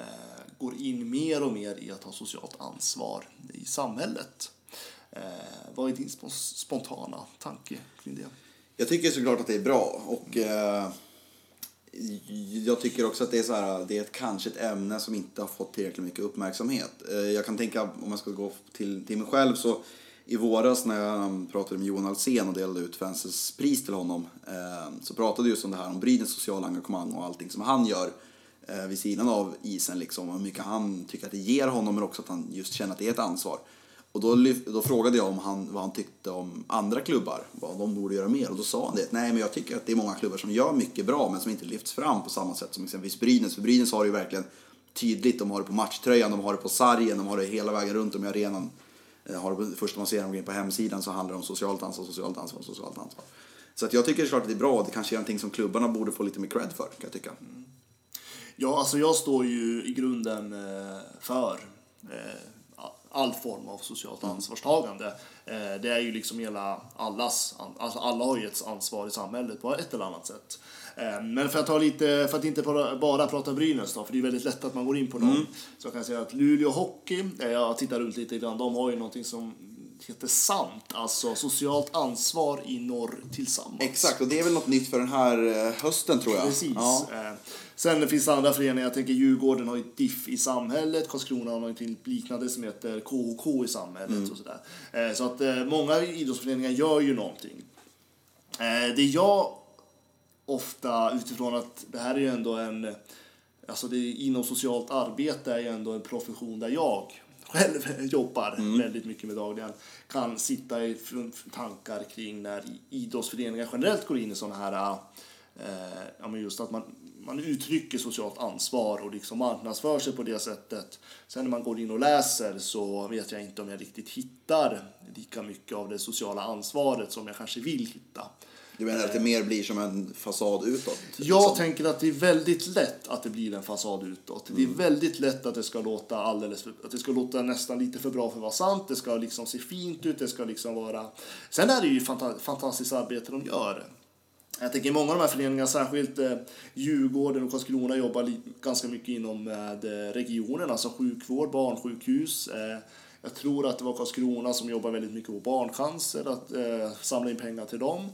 Eh, går in mer och mer i att ta socialt ansvar i samhället. Eh, Vad är din spontana tanke kring det? Jag tycker såklart att det är bra och eh, jag tycker också att det är så här, det är ett, kanske ett ämne som inte har fått tillräckligt mycket uppmärksamhet. Eh, jag kan tänka, om jag ska gå till, till mig själv, så i våras när jag pratade med Johan Alsen och delade ut Fences pris till honom eh, så pratade vi just om det här om Brynäs sociala engagemang och allting som han gör eh, vid sidan av isen liksom och hur mycket han tycker att det ger honom men också att han just känner att det är ett ansvar. Och då, då frågade jag om han, vad han tyckte om andra klubbar, vad de borde göra mer. Och då sa han det, nej men jag tycker att det är många klubbar som gör mycket bra men som inte lyfts fram på samma sätt som exempelvis Brynäs. För Brynäs har det ju verkligen tydligt, de har det på matchtröjan, de har det på sargen, de har det hela vägen runt om i arenan. Eh, har det, på- först när man ser dem in på hemsidan så handlar det om socialt ansvar, socialt ansvar, socialt ansvar. Så att jag tycker såklart att det är bra, det kanske är någonting som klubbarna borde få lite mer cred för, kan jag tycka. Mm. Ja, alltså jag står ju i grunden eh, för eh, all form av socialt ansvarstagande. Eh, det är ju liksom hela allas, alltså alla har ju ett ansvar i samhället på ett eller annat sätt. Men för att, ta lite, för att inte bara, bara prata Brynäs då, för det är väldigt lätt att man går in på dem. Så kan jag säga att Luleå Hockey, jag tittar runt lite grann, de har ju någonting som heter SAMT, alltså socialt ansvar i norr tillsammans. Exakt, och det är väl något nytt för den här hösten tror jag. Precis. Ja. Sen finns det andra föreningar, jag tänker Djurgården har ju DIF i samhället, Karlskrona har något liknande som heter KHK i samhället och sådär. Eh, Så att eh, många idrottsföreningar gör ju någonting. Eh, Det jag ofta utifrån att det här är ju ändå en, alltså det är, inom socialt arbete är ju ändå en profession där jag själv jobbar väldigt mycket med dagligen, kan sitta i tankar kring när idrottsföreningar generellt går in i sådana här, eh, ja men just att man, man uttrycker socialt ansvar och liksom marknadsför sig på det sättet. Sen när man går in och läser så vet jag inte om jag riktigt hittar lika mycket av det sociala ansvaret som jag kanske vill hitta. Du menar att det mer blir som en fasad utåt? Jag liksom? tänker att det är väldigt lätt att det blir en fasad utåt. Det är väldigt lätt att det ska låta alldeles för, att det ska låta nästan lite för bra för att vara sant. Det ska liksom se fint ut, det ska liksom vara... Sen är det ju fanta fantastiskt arbete de gör. Jag tänker många av de här föreningarna, särskilt eh, Djurgården och Karlskrona jobbar ganska mycket inom eh, regionen, alltså sjukvård, barnsjukhus. Eh, jag tror att det var Karlskrona som jobbar väldigt mycket på barncancer, att eh, samla in pengar till dem.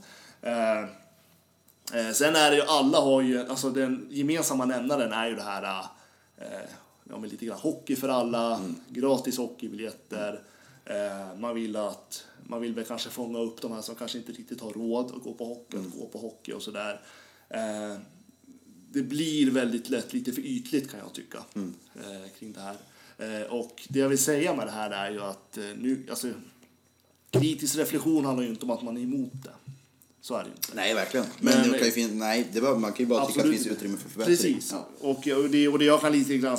Sen är det ju, alla har ju, alltså den gemensamma nämnaren är ju det här, ja men lite grann hockey för alla, gratis hockeybiljetter. Eh, man vill att, man vill väl kanske fånga upp de här som kanske inte riktigt har råd att gå på hockey, att gå på hockey och sådär. Eh, det blir väldigt lätt lite för ytligt kan jag tycka eh, kring det här. Och det jag vill säga med det här är ju att nu, alltså kritisk reflektion handlar ju inte om att man är emot det. Så är det inte. Nej, verkligen. Men, Men- det kan ju fin- nej, det behöver, man kan ju bara tycka att det finns utrymme för förbättring. Precis. Ja. Och, och, det, och det jag kan lite grann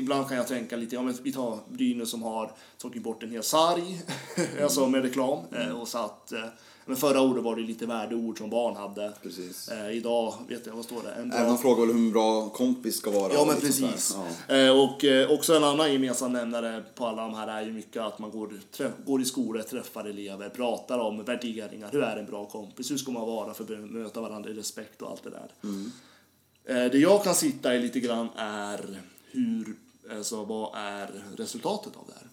ibland kan jag tänka lite, ja men vi tar Brynäs som har tagit bort en hel sarg, alltså med reklam, Mm. eh, och satt, eh, men förra året var det lite värdeord som barn hade. Eh, idag, vet jag, vad står det? En Även de frågar väl hur en bra kompis ska vara. Ja, men precis. Ja. Eh, och eh, också en annan gemensam nämnare på alla de här är ju mycket att man går, träff, går i skolor, träffar elever, pratar om värderingar. Hur är en bra kompis? Hur ska man vara för att möta varandra i respekt och allt det där. Eh, det jag kan sitta i lite grann är hur, alltså vad är resultatet av det här?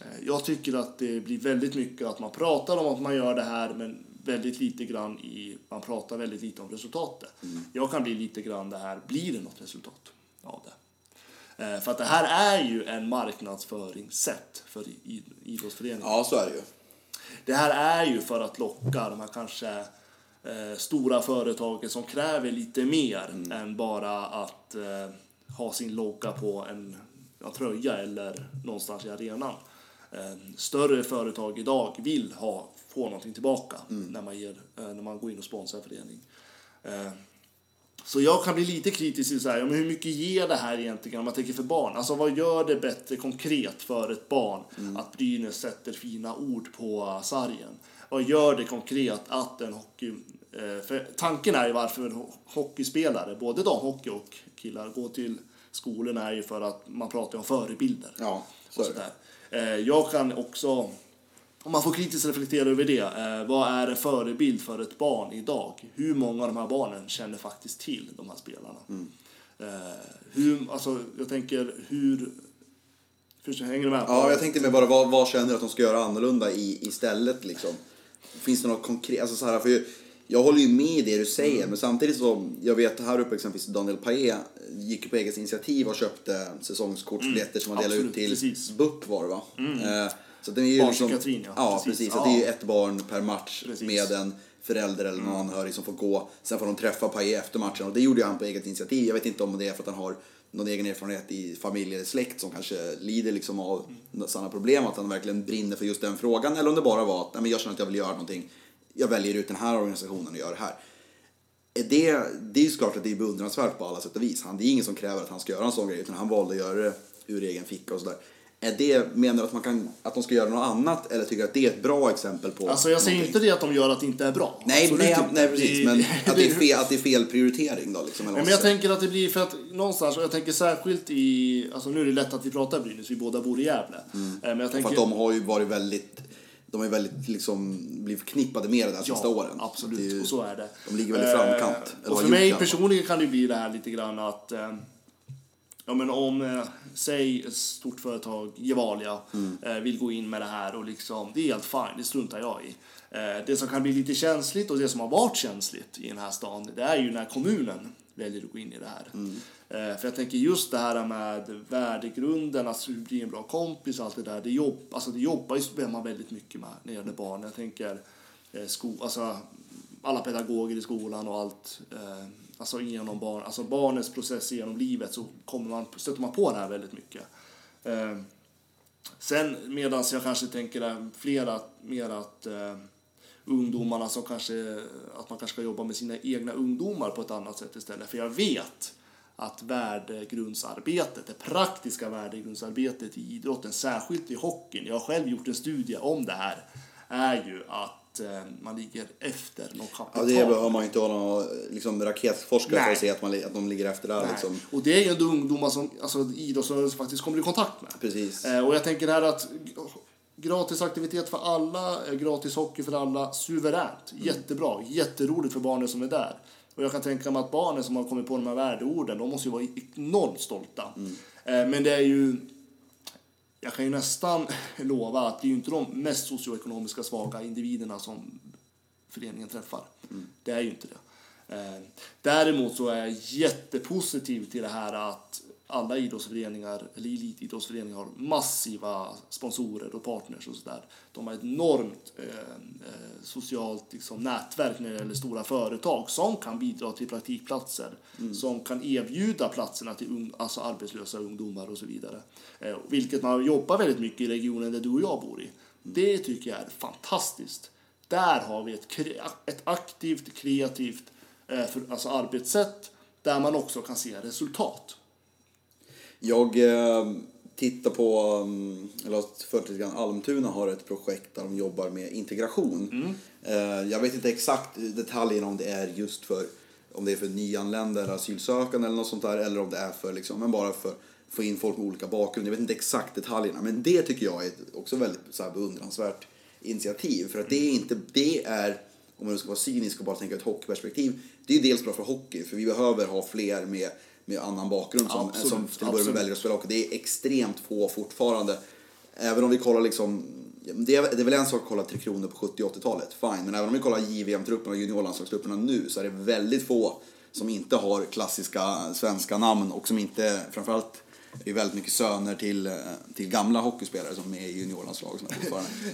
Eh, Jag tycker att det blir väldigt mycket att man pratar om att man gör det här men väldigt lite grann i, man pratar väldigt lite om resultatet. Jag kan bli lite grann det här, blir det något resultat av det? Eh, För att det här är ju en marknadsföringssätt för idrottsföreningar. ja, så är det ju. Det här är ju för att locka de här kanske stora företagen som kräver lite mer än bara att ha sin logga på en ja, tröja eller någonstans i arenan. Eh, större företag idag vill ha, få någonting tillbaka när, man ger, eh, när man går in och sponsrar en förening. Eh, så jag kan bli lite kritisk till så här, men hur mycket ger det här egentligen om man tänker för barn? Alltså vad gör det bättre konkret för ett barn att Brynäs sätter fina ord på sargen? Vad gör det konkret att en hockey... eh, För tanken är ju varför hockeyspelare, både damhockey och killar, går till skolorna är ju för att man pratar om förebilder. Ja, så och sådär. Eh, Jag kan också, om man får kritiskt reflektera över det, eh, vad är en förebild för ett barn idag? Hur många av de här barnen känner faktiskt till de här spelarna? Mm. Hur, alltså, jag tänker, hur... Förstår, hänger du med? Ja, jag tänkte mig bara, vad, vad känner du att de ska göra annorlunda i, istället liksom? Finns det något konkret? Alltså så här, för jag håller ju med i det du säger, Mm. men samtidigt så, jag vet här uppe exempelvis Daniel Paé gick på eget initiativ och köpte säsongskortsbiljetter som han delade ut Mm. Till precis. Mm. BUP var det va? Eh, så det är ju liksom, Barnpsykiatrin, ja. ja. Precis. precis. Ja. Så det är ju ett barn per match Precis. Mm. med en förälder eller någon anhörig som får gå. Sen får de träffa Paé efter matchen och det gjorde han på eget initiativ. Jag vet inte om det är för att han har någon egen erfarenhet i familj eller släkt som kanske lider liksom av sådana problem, att han verkligen brinner för just den frågan. Eller om det bara var att "Nej, men jag känner att jag vill göra någonting, jag väljer ut den här organisationen och gör det här. Är Det, det är ju klart att det är beundransvärt på alla sätt och vis. Han, det är ingen som kräver att han ska göra en sån grej, utan han valde att göra det ur egen ficka och sådär. Är det, menar du att, man kan, att de ska göra något annat eller tycker att det är ett bra exempel på Alltså jag säger någonting? inte det att de gör att det inte är bra. Nej, Absolut nej, inte. nej precis, men att det är fel, att det är fel prioritering då liksom. Nej, men jag tänker att det blir för att någonstans, och jag tänker särskilt i, alltså nu är det lätt att vi pratar Brynäs, vi båda bor i Gävle. Eh, Men jag För tänker, att de har ju varit väldigt, de har ju väldigt liksom blivit förknippade med det de här sista åren. absolut, är ju- och så är det. De ligger väl i framkant. eller och för mig personligen kan det bli det här lite grann att, eh, ja men om, eh, säg ett stort företag, Gevalia, Mm. eh, vill gå in med det här och liksom, det är helt fine, det struntar jag i. Eh, det som kan bli lite känsligt och det som har varit känsligt i den här stan, det är ju när kommunen väljer att gå in i det här. Mm. Eh, för jag tänker just det här med värdegrunden, att bli en bra kompis allt det där, det, jobb, alltså det jobbar ju man väldigt mycket med när det gäller barn. Jag tänker eh, sko, alltså, alla pedagoger i skolan och allt. Eh, alltså genom barn, alltså barnets process genom livet så kommer man, stöter man på det här väldigt mycket. Eh, sen medan jag kanske tänker flera mer att eh, ungdomarna som kanske, att man kanske ska jobba med sina egna ungdomar på ett annat sätt istället. För jag vet att värdegrundsarbetet, det praktiska värdegrundsarbetet i idrotten, särskilt i hockeyn, jag har själv gjort en studie om det här, är ju att eh, man ligger efter något Ja, kapital. det behöver man inte vara någon liksom, raketforskare för att se att, man, att de ligger efter där. Liksom. Och det är ju ändå ungdomar som alltså, idrottsrörelsen faktiskt kommer i kontakt med. Precis. Eh, och jag tänker här att gratis aktivitet för alla, eh, gratis hockey för alla, suveränt, Mm. jättebra, jätteroligt för barnen som är där. Och jag kan tänka mig att barnen som har kommit på de här värdeorden, de måste ju vara enormt stolta. Mm. Eh, men det är ju, jag kan ju nästan lova att det är ju inte de mest socioekonomiska svaga individerna som föreningen träffar. Det är ju inte det. Eh, däremot så är jag jättepositiv till det här att alla idrottsföreningar, eller elitidrottsföreningar, har massiva sponsorer och partners och sådär. De har ett enormt eh, eh, socialt liksom, nätverk när det gäller stora företag som kan bidra till praktikplatser, som kan erbjuda platserna till ung, alltså arbetslösa ungdomar och så vidare. Eh, vilket man jobbar väldigt mycket i regionen där du och jag bor i. Det tycker jag är fantastiskt. Där har vi ett, ett aktivt, kreativt eh, för, alltså arbetssätt där man också kan se resultat. Jag eh, tittar på, um, eller har följt lite grann, Almtuna har ett projekt där de jobbar med integration. Mm. Eh, jag vet inte exakt detaljerna om det är just för om det är för nyanlända eller asylsökande eller något sånt där eller om det är för liksom, men bara för få in folk med olika bakgrund. Jag vet inte exakt detaljerna men det tycker jag är också väldigt så här, beundransvärt initiativ för att det är inte, det är om man ska vara cynisk och bara tänka ur ett hockeyperspektiv, det är dels bra för hockey för vi behöver ha fler med, med annan bakgrund som, Absolut, som till att börja med väljer att spela hockey. Det är extremt få fortfarande. Även om vi kollar liksom, det är, det är väl en sak att kolla Tre Kronor på 70 80-talet, fine. Men även om vi kollar JVM-trupperna och juniorlandslagstrupperna nu så är det väldigt få som inte har klassiska svenska namn och som inte, framförallt det är väldigt mycket söner till, eh, till gamla hockeyspelare som är i juniorlandslag.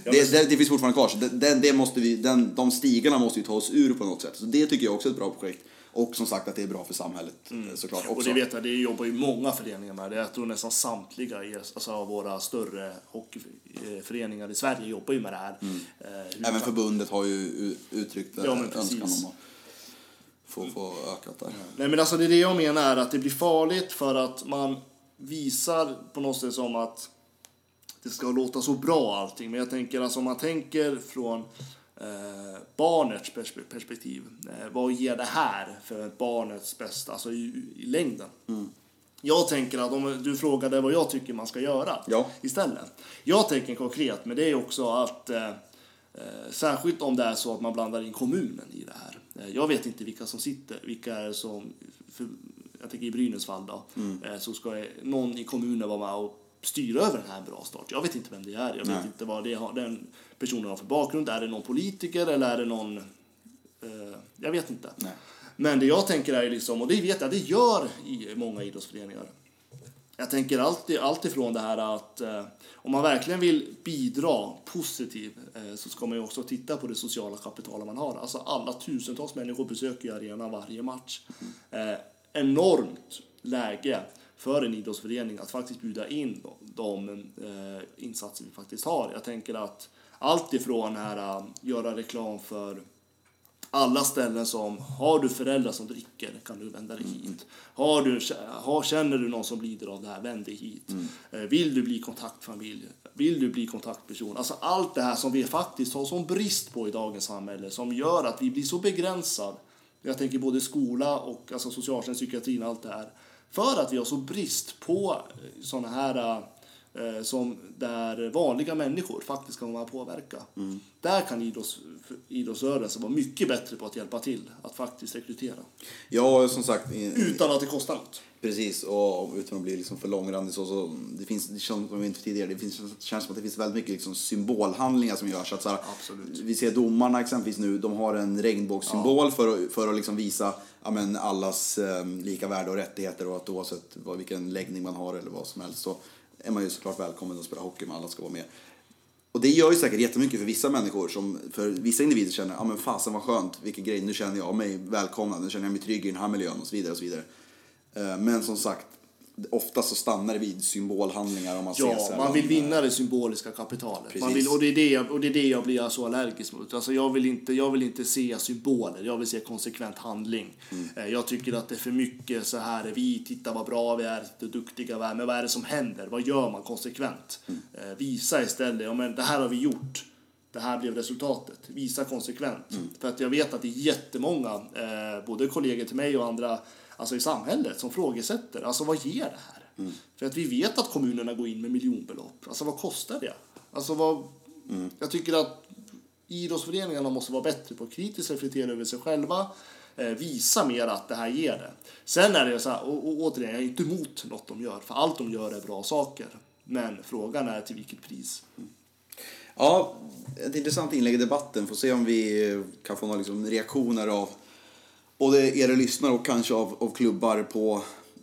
Det, det, det finns fortfarande kvar, så det, det, måste vi, den, de stigarna måste vi ta oss ur på något sätt. Så det tycker jag också är ett bra projekt. Och som sagt att det är bra för samhället eh, såklart också. Och det vet jag, det jobbar ju många föreningar med. Det Jag tror nästan samtliga alltså, av våra större hockeyföreningar i Sverige jobbar ju med det här. Eh, hur Även förbundet har ju uttryckt Ja, önskan om att få, få ökat där. Nej men alltså det är det jag menar, att det blir farligt för att man visar på något sätt som att det ska låta så bra allting. Men jag tänker alltså om man tänker från eh, barnets perspe- perspektiv. Eh, vad ger det här för barnets bästa, alltså i, i längden? Jag tänker att om du frågade vad jag tycker man ska göra Ja. istället. Jag tänker konkret, men det är också att eh, eh, särskilt om det är så att man blandar in kommunen i det här. Eh, jag vet inte vilka som sitter, vilka är som, jag tänker i Brynäs fall då, eh, så ska någon i kommunen vara med och styra över den här bra start. Jag vet inte vem det är, jag vet Nej. inte vad det har, den personen har för bakgrund. Är det någon politiker eller är det någon, eh, jag vet inte. Nej. Men det jag tänker är liksom, och det vet jag, det gör i många idrottsföreningar. Jag tänker alltid, allt ifrån det här att eh, om man verkligen vill bidra positivt eh, så ska man ju också titta på det sociala kapitalet man har. Alltså alla tusentals människor besöker ju arenan varje match. Eh, enormt läge för en idrottsförening att faktiskt bjuda in de, de eh, insatser vi faktiskt har. Jag tänker att allt ifrån här, eh, göra reklam för alla ställen som, har du föräldrar som dricker kan du vända dig hit. Har du, har, känner du någon som lider av det här, vänd dig hit. Eh, Vill du bli kontaktfamilj, vill du bli kontaktperson. Alltså allt det här som vi faktiskt har sån brist på i dagens samhälle som gör att vi blir så begränsad. Jag tänker både skola och alltså socialtjänst, psykiatrin, allt det här. För att vi har så brist på eh, sådana här eh, eh, som där vanliga människor faktiskt kan vara påverka. Där kan idrotts, idrottsrörelsen vara mycket bättre på att hjälpa till att faktiskt rekrytera. Ja, som sagt, i- Utan att det kostar något. Precis, och utan att bli liksom för långrandig så, så det finns, det känns, som inte tidigare, det finns, känns som att det finns väldigt mycket liksom symbolhandlingar som görs. Att så här. Vi ser domarna exempelvis nu, de har en regnbågssymbol för, att, för att liksom visa ja, men, allas eh, lika värde och rättigheter och att oavsett vad, vilken läggning man har eller vad som helst så är man ju såklart välkommen att spela hockey, med, alla ska vara med. Och det gör ju säkert jättemycket för vissa människor som för vissa individer känner, ja men fasen vad skönt, vilken grej, nu känner jag mig välkomnad, nu känner jag mig trygg i den här miljön och så vidare och så vidare. Eh, men som sagt, ofta så stannar det vid symbolhandlingar om man ser Ja, sällan, man vill vinna det symboliska kapitalet. Man vill, och, det är det jag, och det är det jag blir så allergisk mot. Alltså jag, vill inte, jag vill inte se symboler, jag vill se konsekvent handling. Mm. Eh, Jag tycker att det är för mycket så här, vi tittar vad bra vi är, hur duktiga vi är, men vad är det som händer? Vad gör man konsekvent? Mm. Eh, Visa istället, ja men det här har vi gjort. Det här blev resultatet. Visa konsekvent. Mm. För att jag vet att det är jättemånga, eh, både kollegor till mig och andra alltså i samhället, som frågesätter. Alltså vad ger det här? Mm. För att vi vet att kommunerna går in med miljonbelopp. Alltså vad kostar det? Alltså vad... Mm. Jag tycker att idrottsföreningarna måste vara bättre på att kritiskt reflektera över sig själva. Eh, visa mer att det här ger det. Sen är det så här, och, och återigen, jag är inte emot något de gör. För allt de gör är bra saker. Men frågan är till vilket pris. Ja, ett intressant inlägg i debatten. Får se om vi kan få några liksom reaktioner av både er lyssnare och kanske av, av klubbar på,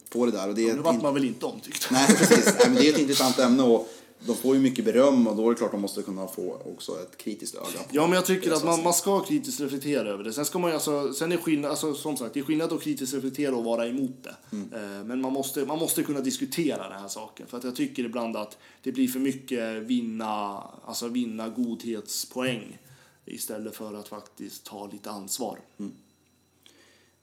på det där. Och det Nu ett vart man väl inte omtyckt. Nej, precis. Nej, men det är ett intressant ämne och de får ju mycket beröm och då är det klart de måste kunna få också ett kritiskt öga. Ja, men jag tycker det att man, man ska kritiskt reflektera över det. Sen ska man ju alltså, sen är skillnad, alltså, som sagt, det är skillnad att kritiskt reflektera och vara emot det. Mm. Eh, Men man måste, man måste kunna diskutera den här saken. För att jag tycker ibland att det blir för mycket vinna, alltså vinna godhetspoäng istället för att faktiskt ta lite ansvar.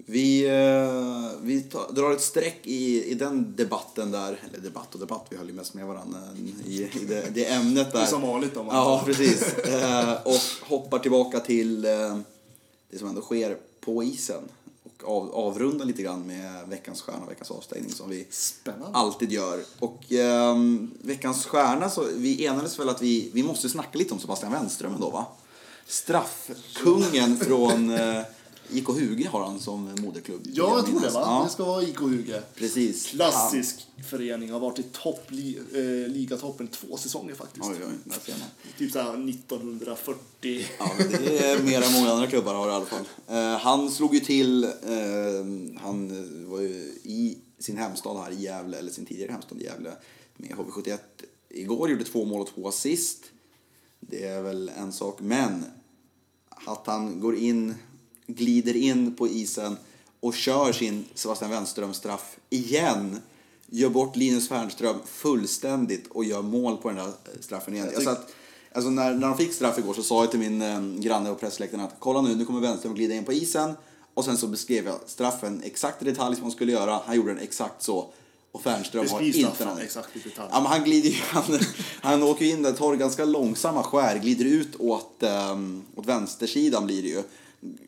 Vi, eh, vi tar, drar ett streck i, i den debatten där, eller debatt och debatt, vi höll ju mest med varandra i, i det, det ämnet där. Det är som vanligt då. Ja, precis. Eh, och hoppar tillbaka till eh, det som ändå sker på isen. Och av, avrundar lite grann med veckans stjärna, veckans avstängning som vi Spännande. alltid gör. Och ehm, veckans stjärna, så vi enades väl att vi, vi måste snacka lite om Sebastian Wenström ändå va? Straffkungen från eh, IK Huge har han som moderklubb. Ja, jag tror det va? Ja, Det ska vara IK Huge. precis. Klassisk förening. Har varit i topp, li, eh, ligatoppen två säsonger faktiskt. Oj, oj, där ser man. Typ såhär 1940. Ja, men det är mer än många andra klubbar har i alla fall. Eh, han slog ju till, eh, han var ju i sin hemstad här i Gävle, eller sin tidigare hemstad i Gävle, med HV71 igår, gjorde två mål och två assist. Det är väl en sak, men att han går in, glider in på isen och kör sin Sebastian Wenström-straff igen. Gör bort Linus Fernström fullständigt och gör mål på den där straffen igen. Jag satt, alltså när, när de fick straff igår så sa jag till min eh, granne på pressläktaren att kolla nu, nu kommer Wenström glida in på isen. Och sen så beskrev jag straffen exakt i detalj som han skulle göra. Han gjorde den exakt så. Och Fernström har inte någon- exakt i detalj. Ja, men han glider ju, han, han åker in där, tar ganska långsamma skär, glider ut åt, um, åt vänstersidan blir det ju.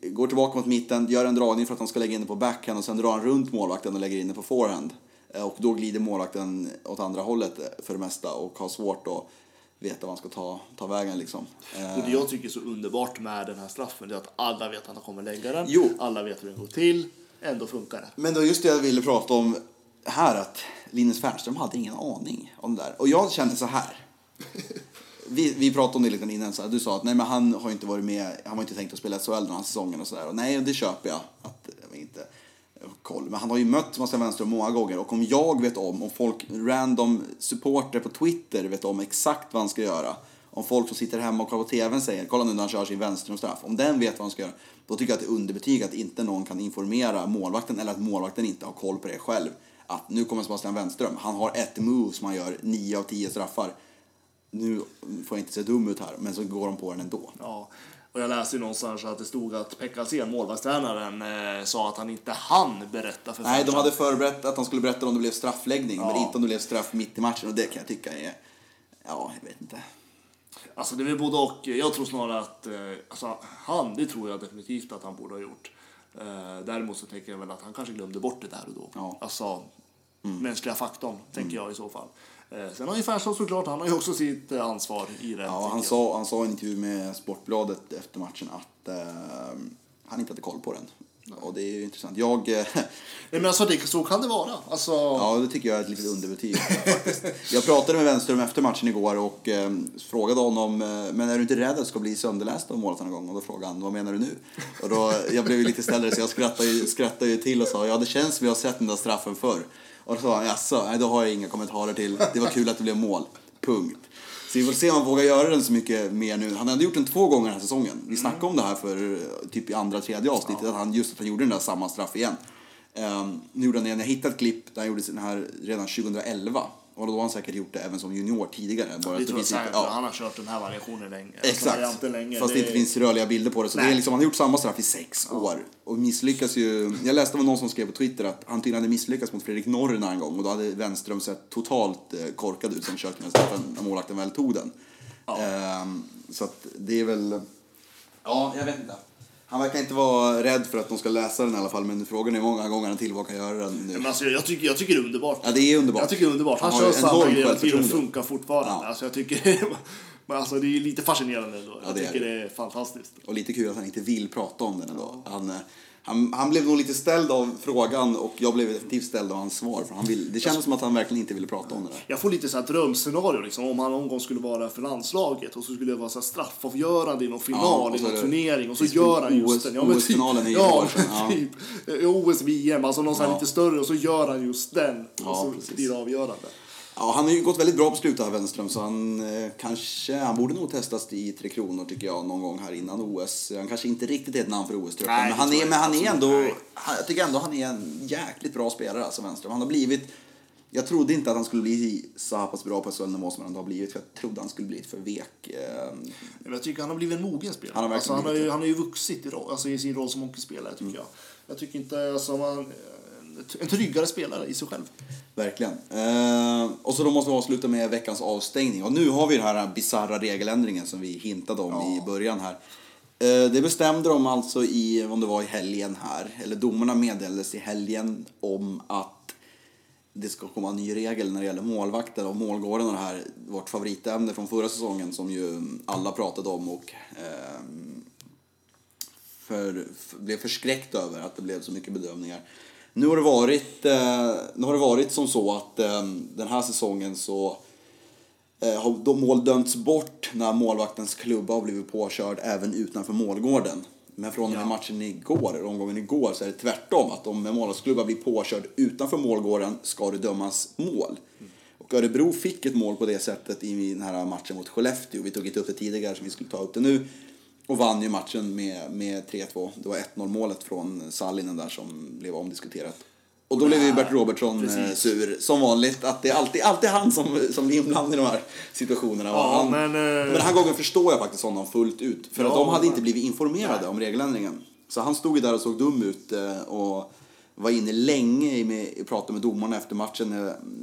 Går tillbaka mot mitten, gör en dragning för att han ska lägga in det på backhand och sen drar han runt målvakten och lägger in det på forehand. Eh, Och då glider målvakten åt andra hållet eh, för det mesta och har svårt att veta vad han ska ta, ta vägen liksom. Eh, Och det jag tycker är så underbart med den här straffen är att alla vet att han kommer lägga den. Jo. Alla vet hur den går till. Ändå funkar det. Men det var just det jag ville prata om här, att Linus Fernström hade ingen aning om det där. Och jag känner så här. Vi, vi pratade om det lite innan, så här, du sa att nej, men han har inte varit med, han var inte tänkt att spela SHL den här säsongen och sådär. Och nej, det köper jag. Att, eh, jag inte eh, koll. Men han har ju mött Sebastian Wenström många gånger och om jag vet om, om folk, random supporter på Twitter vet om exakt vad han ska göra. Om folk som sitter hemma och kollar på TVn säger, kolla nu när han kör sin Wenström-straff. Om den vet vad han ska göra, då tycker jag att det är underbetyg att inte någon kan informera målvakten eller att målvakten inte har koll på det själv. Att nu kommer Sebastian Wenström, han har ett move som han gör nio av tio straffar. Nu får jag inte se dum ut här, men så går de på den ändå. Ja. Och jag läste ju någonstans att det stod att Pekka Alsen, målvaktstränaren, eh, sa att han inte hann berätta för Nej, de hade förberett att de skulle berätta om det blev straffläggning, men Ja. inte om det blev straff mitt i matchen. Och det kan jag tycka är... Ja, jag vet inte. Alltså det är väl både och. Jag tror snarare att, eh, alltså han, det tror jag definitivt att han borde ha gjort. Eh, däremot så tänker jag väl att han kanske glömde bort det där och då. Ja. Mm. Alltså mänskliga faktorn, tänker jag i så fall. Eh, sen har ju Fernsson såklart, han har ju också sitt eh, ansvar i det. Ja, han sa, han sa i en intervju med Sportbladet efter matchen att eh, han inte hade koll på den. Och det är ju intressant. Jag... Eh, Nej, men alltså det, så kan det vara. Alltså, Ja, det tycker jag är ett litet underbetyg. Jag pratade med Wenström efter matchen igår och eh, frågade honom, men är du inte rädd att du ska bli sönderläst av målet någon gång? Och då frågade han, vad menar du nu? Och då, jag blev ju lite ställd så jag skrattade ju, skrattade ju till och sa, ja det känns som jag har sett den där straffen förr. Och då sa han, jaså, nej då har jag inga kommentarer till, det var kul att det blev mål. Punkt. Så vi får se om han vågar göra den så mycket mer nu. Han hade gjort den två gånger den här säsongen. Vi snackade om det här för eh, typ i andra, tredje avsnittet, att han, just att han gjorde den där samma straff igen. Um, nu gjorde han det. Jag hittade ett klipp där han gjorde den här redan 2011. Och då har han säkert gjort det även som junior tidigare. Bara det att tror jag säkert, ja. han har kört den här variationen länge. alltså, Exakt. varianten länge. Fast det inte finns rörliga bilder på det. Så det Nej. är liksom, han har gjort samma straff i sex år. Och misslyckas ju. Jag läste av någon som skrev på Twitter att han tydligen hade misslyckats mot Fredrik Norren en gång. Och då hade Wenström sett totalt eh, korkad ut som försökte med straffen när målvakten väl tog den. Ehm, så att det är väl... Ja, jag vet inte. Han verkar inte vara rädd för att de ska läsa den i alla fall. Men frågan är hur många gånger han till vågar göra den nu. Men alltså, jag, tycker, jag tycker det är underbart. Ja, det är underbart. Jag tycker det är underbart. Han, Han har kör samma grej hela tiden och självförtroende. funkar fortfarande. Ja. Alltså, jag tycker, men alltså, det är lite fascinerande ändå. Jag det är tycker det. det är fantastiskt. Och lite kul att han inte vill prata om den ändå. Han, eh, han, han blev nog lite ställd av frågan och jag blev definitivt ställd av hans svar. För han vill, det kändes som att han verkligen inte ville prata om det där. Jag får lite så här drömscenario liksom, om han någon gång skulle vara för landslaget och så skulle det vara så här straffavgörande i någon final Ja, i någon det- turnering och så gör han OS just den. Ja, men typ- OS-finalen i ja, ja. typ. Eh, OS, VM, alltså någon så här Ja. lite större och så gör han just den. Och så precis. blir det avgörande. Ja, han har ju gått väldigt bra på slutet Wenström, så han eh, kanske, han borde nog testas i Tre Kronor tycker jag någon gång här innan OS. Han kanske inte riktigt är ett namn för OS-truppen, men han är, men han är ändå, Nej. han, jag tycker ändå han är en jäkligt bra spelare alltså, Wenström. Han har blivit, jag trodde inte att han skulle bli så pass bra på SHL-nivå som han har blivit, för jag trodde han skulle bli för vek. Eh, Men jag tycker han har blivit en mogen spelare. Han har alltså, han, har ju, han har ju vuxit i, roll, alltså, i sin roll som hockeyspelare tycker jag. Jag tycker inte, alltså, man, en tryggare spelare i sig själv. Verkligen. Eh, och så då måste vi avsluta med veckans avstängning. Och nu har vi den här bisarra regeländringen som vi hintade om i början här. Eh, det bestämde de alltså i, om det var i helgen här, eller domarna meddelades i helgen om att det ska komma en ny regel när det gäller målvakter och målgården och det här, vårt favoritämne från förra säsongen som ju alla pratade om och ehm, för, för, blev förskräckt över att det blev så mycket bedömningar. Nu har det varit, eh, nu har det varit som så att eh, den här säsongen så eh, har mål dömts bort när målvaktens klubba har blivit påkörd även utanför målgården. Men från med Ja. matchen igår, omgången igår, så är det tvärtom. Att om en målvaktsklubba blir påkörd utanför målgården ska det dömas mål. Och Örebro fick ett mål på det sättet i den här matchen mot Skellefteå. Vi tog inte upp det tidigare så vi skulle ta upp det nu. Och vann ju matchen med, med 3-2. Det var 1-0 målet från Sallinen där som blev omdiskuterat. Och då blev ju Bert Robertsson eh, Precis. sur, som vanligt. Att det är alltid, alltid han som, som blir inblandad i de här situationerna. Ja, han, men, eh, men den här gången förstår jag faktiskt honom fullt ut. För att Ja, de hade men- inte blivit informerade om regeländringen. Så han stod ju där och såg dum ut eh, och var inne länge i med, pratade med domarna efter matchen.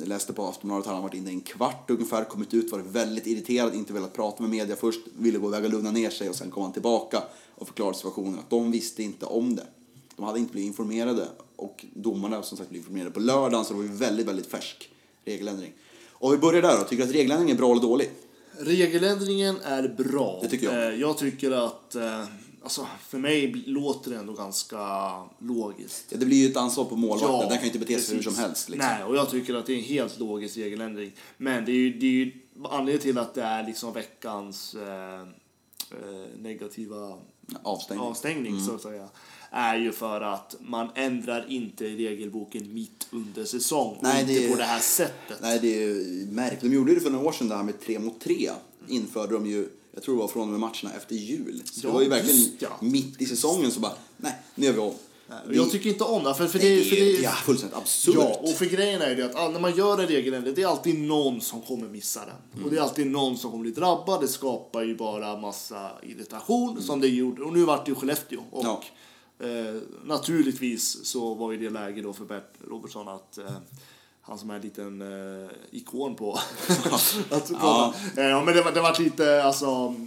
Jag läste på Aftonbladet, han har varit inne en kvart ungefär, kommit ut, varit väldigt irriterad, inte velat prata med media först, ville gå iväg och lugna ner sig och sen kom han tillbaka och förklarade situationen att de visste inte om det. De hade inte blivit informerade och domarna som sagt blev informerade på lördagen så det var ju väldigt, väldigt färsk regeländring. Och vi börjar där då, tycker du att regeländringen är bra eller dålig? Regeländringen är bra. Det tycker jag. Eh, Jag tycker att, eh, alltså för mig låter det ändå ganska logiskt. Ja, det blir ju ett ansvar på målvakten, Ja, den kan ju inte bete sig hur precis. som helst. Liksom. Nej, och jag tycker att det är en helt logisk regeländring. Men det är ju, det är ju anledningen till att det är liksom veckans eh, eh, negativa Avstängning. avstängning Mm. så att säga. Är ju för att man ändrar inte regelboken mitt under säsong. Nej, inte är- på det här sättet. Nej, det är ju märkligt. De gjorde det för några år sedan, det här med tre mot tre. Införde de ju, jag tror det var från och med matcherna efter jul. Så Ja, det var ju verkligen just ja. mitt i säsongen så bara, nej, nu gör vi om. Jag tycker inte om det. För, för det, för det, ja, fullständigt absurt. Ja, och för grejen är ju det att när man gör en regeländring, det är alltid någon som kommer missa den. Och det är alltid någon som kommer bli drabbad. Det skapar ju bara massa irritation som det gjorde. Och nu vart det ju Skellefteå. Och Ja. eh, naturligtvis så var ju det läge då för Bert Robertson att eh, han som är en liten eh, ikon på att prata. Eh, Ja, men det var, det var lite, alltså,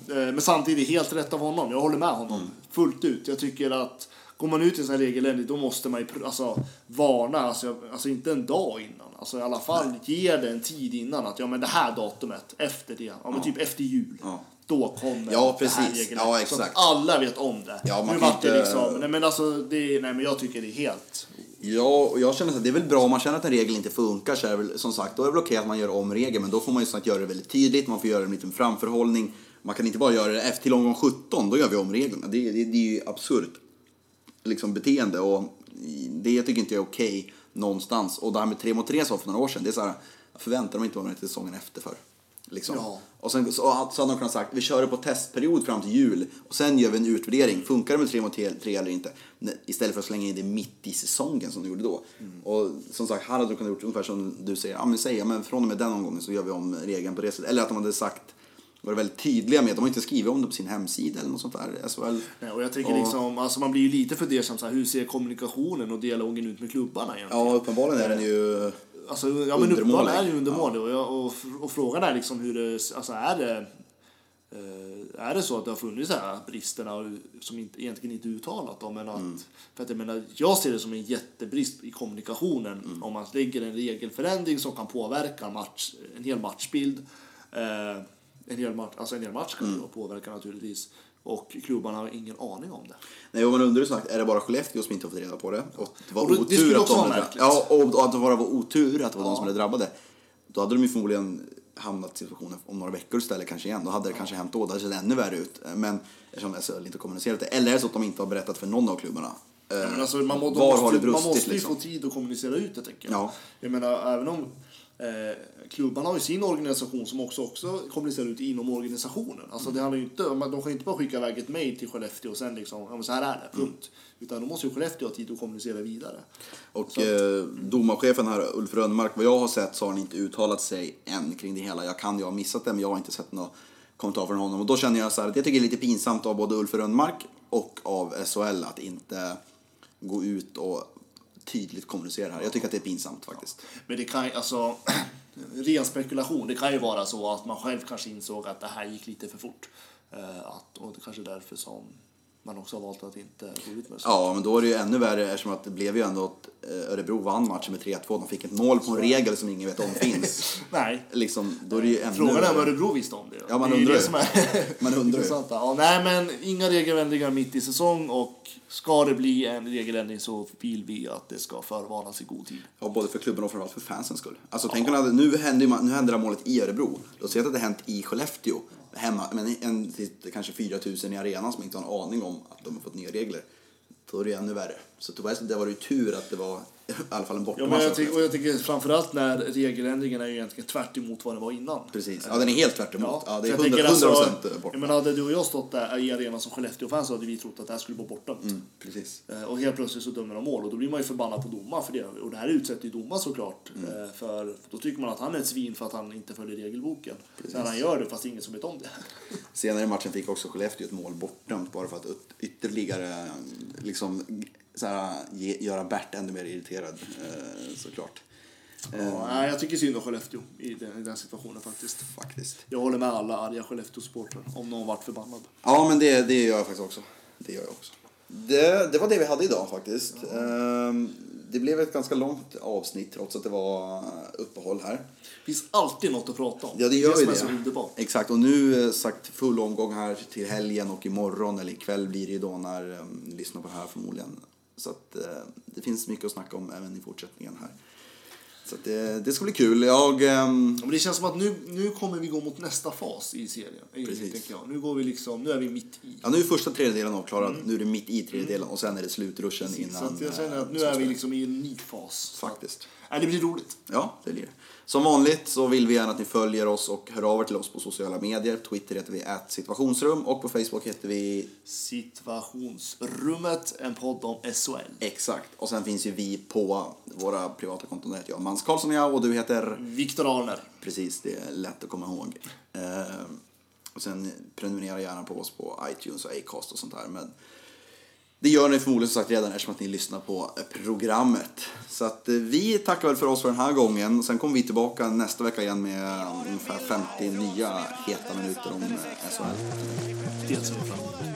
eh, men samtidigt helt rätt av honom. Jag håller med honom fullt ut. Jag tycker att går man ut i här regeländring då måste man ju alltså, varna, alltså, alltså inte en dag innan. Alltså i alla fall ge det en tid innan att ja men det här datumet, efter det, ja men typ efter jul. Ja. Då kommer Ja, det här precis. Ja, Så exakt. att alla vet om det. Ja, man nu vart det inte- liksom, nej men alltså, det, nej men jag tycker det är helt Ja, och jag känner att det är väl bra om man känner att en regel inte funkar så är det väl som sagt, då är det väl okej att man gör om regeln men då får man ju sagt göra det väldigt tydligt, man får göra en liten framförhållning. Man kan inte bara göra det efter till omgång 17, då gör vi om reglerna. Det, det, det är ju absurt liksom, beteende och det tycker inte jag är okej någonstans. Och det här med 3 mot 3 sa för några år sedan, det är så här, jag förväntar mig inte vara med till säsongen efter för. Liksom. Ja. Och sen så, så hade de kunnat sagt, vi kör det på testperiod fram till jul och sen gör vi en utvärdering. Funkar det med 3 mot 3 eller inte? Istället för att slänga in det mitt i säsongen som de gjorde då. Och som sagt, här hade de kunnat gjort ungefär som du säger. Ja men säg, ja, men från och med den omgången så gör vi om regeln på det sättet. Eller att de hade sagt, varit väldigt tydliga med, de har inte skrivit om det på sin hemsida eller något sånt där. SHL. Nej, och jag tänker Och- liksom, alltså man blir ju lite fundersam så här, hur ser kommunikationen och dialogen ut med klubbarna egentligen? Ja, uppenbarligen är den ju... Alltså, ja men uppenbarligen är ju undermålig och, jag, och, och frågan är liksom hur det, alltså är det eh, är det så att det har funnits här bristerna som inte, egentligen inte uttalat om men att, Mm. för att jag menar, jag ser det som en jättebrist i kommunikationen Mm. om man lägger en regelförändring som kan påverka match, en hel matchbild eh, en hel match, alltså en hel match kan Mm. påverka naturligtvis och klubbarna har ingen aning om det. Nej, och man undrar ju sagt, är det bara Skellefteå som inte har fått reda på det? Och det var Och det- det otur skulle att de vara märkligt. Ja, och att det bara var otur att det var de som blev drabbade. Då hade de ju förmodligen hamnat i situationen om några veckor istället kanske igen. Då hade det kanske hänt då. Det hade sett ännu värre ut. Men eftersom SHL inte kommunicerat det. Eller är det så att de inte har berättat för någon av klubbarna? Ja, men alltså, man, må, Var måste, har det ju- man brustit, måste ju liksom? få tid att kommunicera ut det, tänker jag. Ja. Jag menar, även om eh, klubbarna har ju sin organisation som också, också kommunicerar ut inom organisationen. Alltså, det handlar ju inte, de kan ju inte bara skicka iväg ett mejl till Skellefteå och sen liksom, ja, så här är det, punkt. Utan då måste ju Skellefteå ha tid att kommunicera vidare. Och eh, domarchefen här, Ulf Rönnmark, vad jag har sett så har han inte uttalat sig än kring det hela. Jag kan ju ha missat det, men jag har inte sett några kommentarer från honom. Och då känner jag så här att jag tycker det är lite pinsamt av både Ulf Rönnmark och av SHL att inte gå ut och tydligt kommunicera här. Jag tycker att det är pinsamt faktiskt. Men det kan ju, alltså, ren spekulation, det kan ju vara så att man själv kanske insåg att det här gick lite för fort. Eh, att, och det kanske är därför som man också har valt att inte gå ut med det. Ja, men då är det ju ännu värre eftersom att det blev ju ändå att eh, Örebro vann matchen med 3-2. De fick ett mål på en regel som ingen vet om finns. Nej. liksom, då är det ju ännu Frågan är om. Örebro visste om det. Ja, man det undrar ju. är Man undrar ju. Ja, nej, men inga regeländringar mitt i säsong och ska det bli en regeländring så vill vi att det ska förvarnas i god tid. Ja, både för klubben och framförallt för fansens skull. Alltså, tänk om det nu ma- nu händer det här målet i Örebro. Låt säga att det hänt i Skellefteå. Hemma, men en typ, kanske 4 000 i arenan som inte har en aning om att de har fått nya regler. Då är det ännu värre. Så det var ju tur att det var i alla fall en Ja, bortamatch. men jag tycker, och jag tycker framförallt när regeländringen är ju egentligen tvärt emot vad det var innan. Precis. Ja, den är helt tvärt emot. Ja, det är för 100, jag 100 tänker procent alltså, bort. Jag menar, hade du och jag stått där i arenan som Skellefteå-fans så hade vi trott att det här skulle vara bortdömt. Mm, precis. Eh, Och helt plötsligt så dömer de mål och då blir man ju förbannad på domaren för det. Och det här utsätter ju domaren såklart. Mm. eh, För då tycker man att han är ett svin för att han inte följer regelboken. Sen han gör det fast ingen som vet om det. Senare i matchen fick också Skellefteå ett mål bortdömt bara för att yt- ytterligare liksom, så här, ge, göra Bert ännu mer irriterad eh, såklart. Eh, Ja, nej, jag tycker synd om Skellefteå i den, i den situationen faktiskt. Faktiskt. Jag håller med alla arga Skellefteå-supportrar om någon vart förbannad. Ja, men det, det gör jag faktiskt också. Det gör jag också. Det, det var det vi hade idag faktiskt. Ehm, Det blev ett ganska långt avsnitt trots att det var uppehåll här. Det finns alltid något att prata om. Ja, det gör det som det. är så underbart. Exakt, och nu eh, sagt full omgång här till helgen och imorgon eller ikväll blir det ju då när um, lyssnar på det här förmodligen. Så att eh, det finns mycket att snacka om även i fortsättningen här. Så det, det ska bli kul. Jag, ehm, Ja, Men det känns som att nu, nu kommer vi gå mot nästa fas i serien. Precis. Jag. Nu, går vi liksom, nu är vi mitt i. ja, nu är första tredjedelen avklarad, nu är det mitt i tredjedelen och sen är det slutruschen Mm. Så innan. att jag känner att nu eh, är vi liksom i en ny fas. Så Faktiskt. Nej, det blir roligt. Ja, det blir det. Som vanligt så vill vi gärna att ni följer oss och hör av er till oss på sociala medier. Twitter heter vi situationsrum och på Facebook heter vi Situationsrummet, en podd om SHL. exakt. Och sen finns ju vi på våra privata konton. Där heter jag Mans Karlsson ja, och du heter Viktor Arner. precis, det är lätt att komma ihåg. Eh, och sen prenumerera gärna på oss på iTunes och Acast och sånt där. Men det gör ni förmodligen som sagt redan eftersom att ni lyssnar på eh, programmet. Så att eh, vi tackar väl för oss för den här gången. Sen kommer vi tillbaka nästa vecka igen med eh, ungefär 50 nya heta minuter om SHL. Det ser vi fram emot.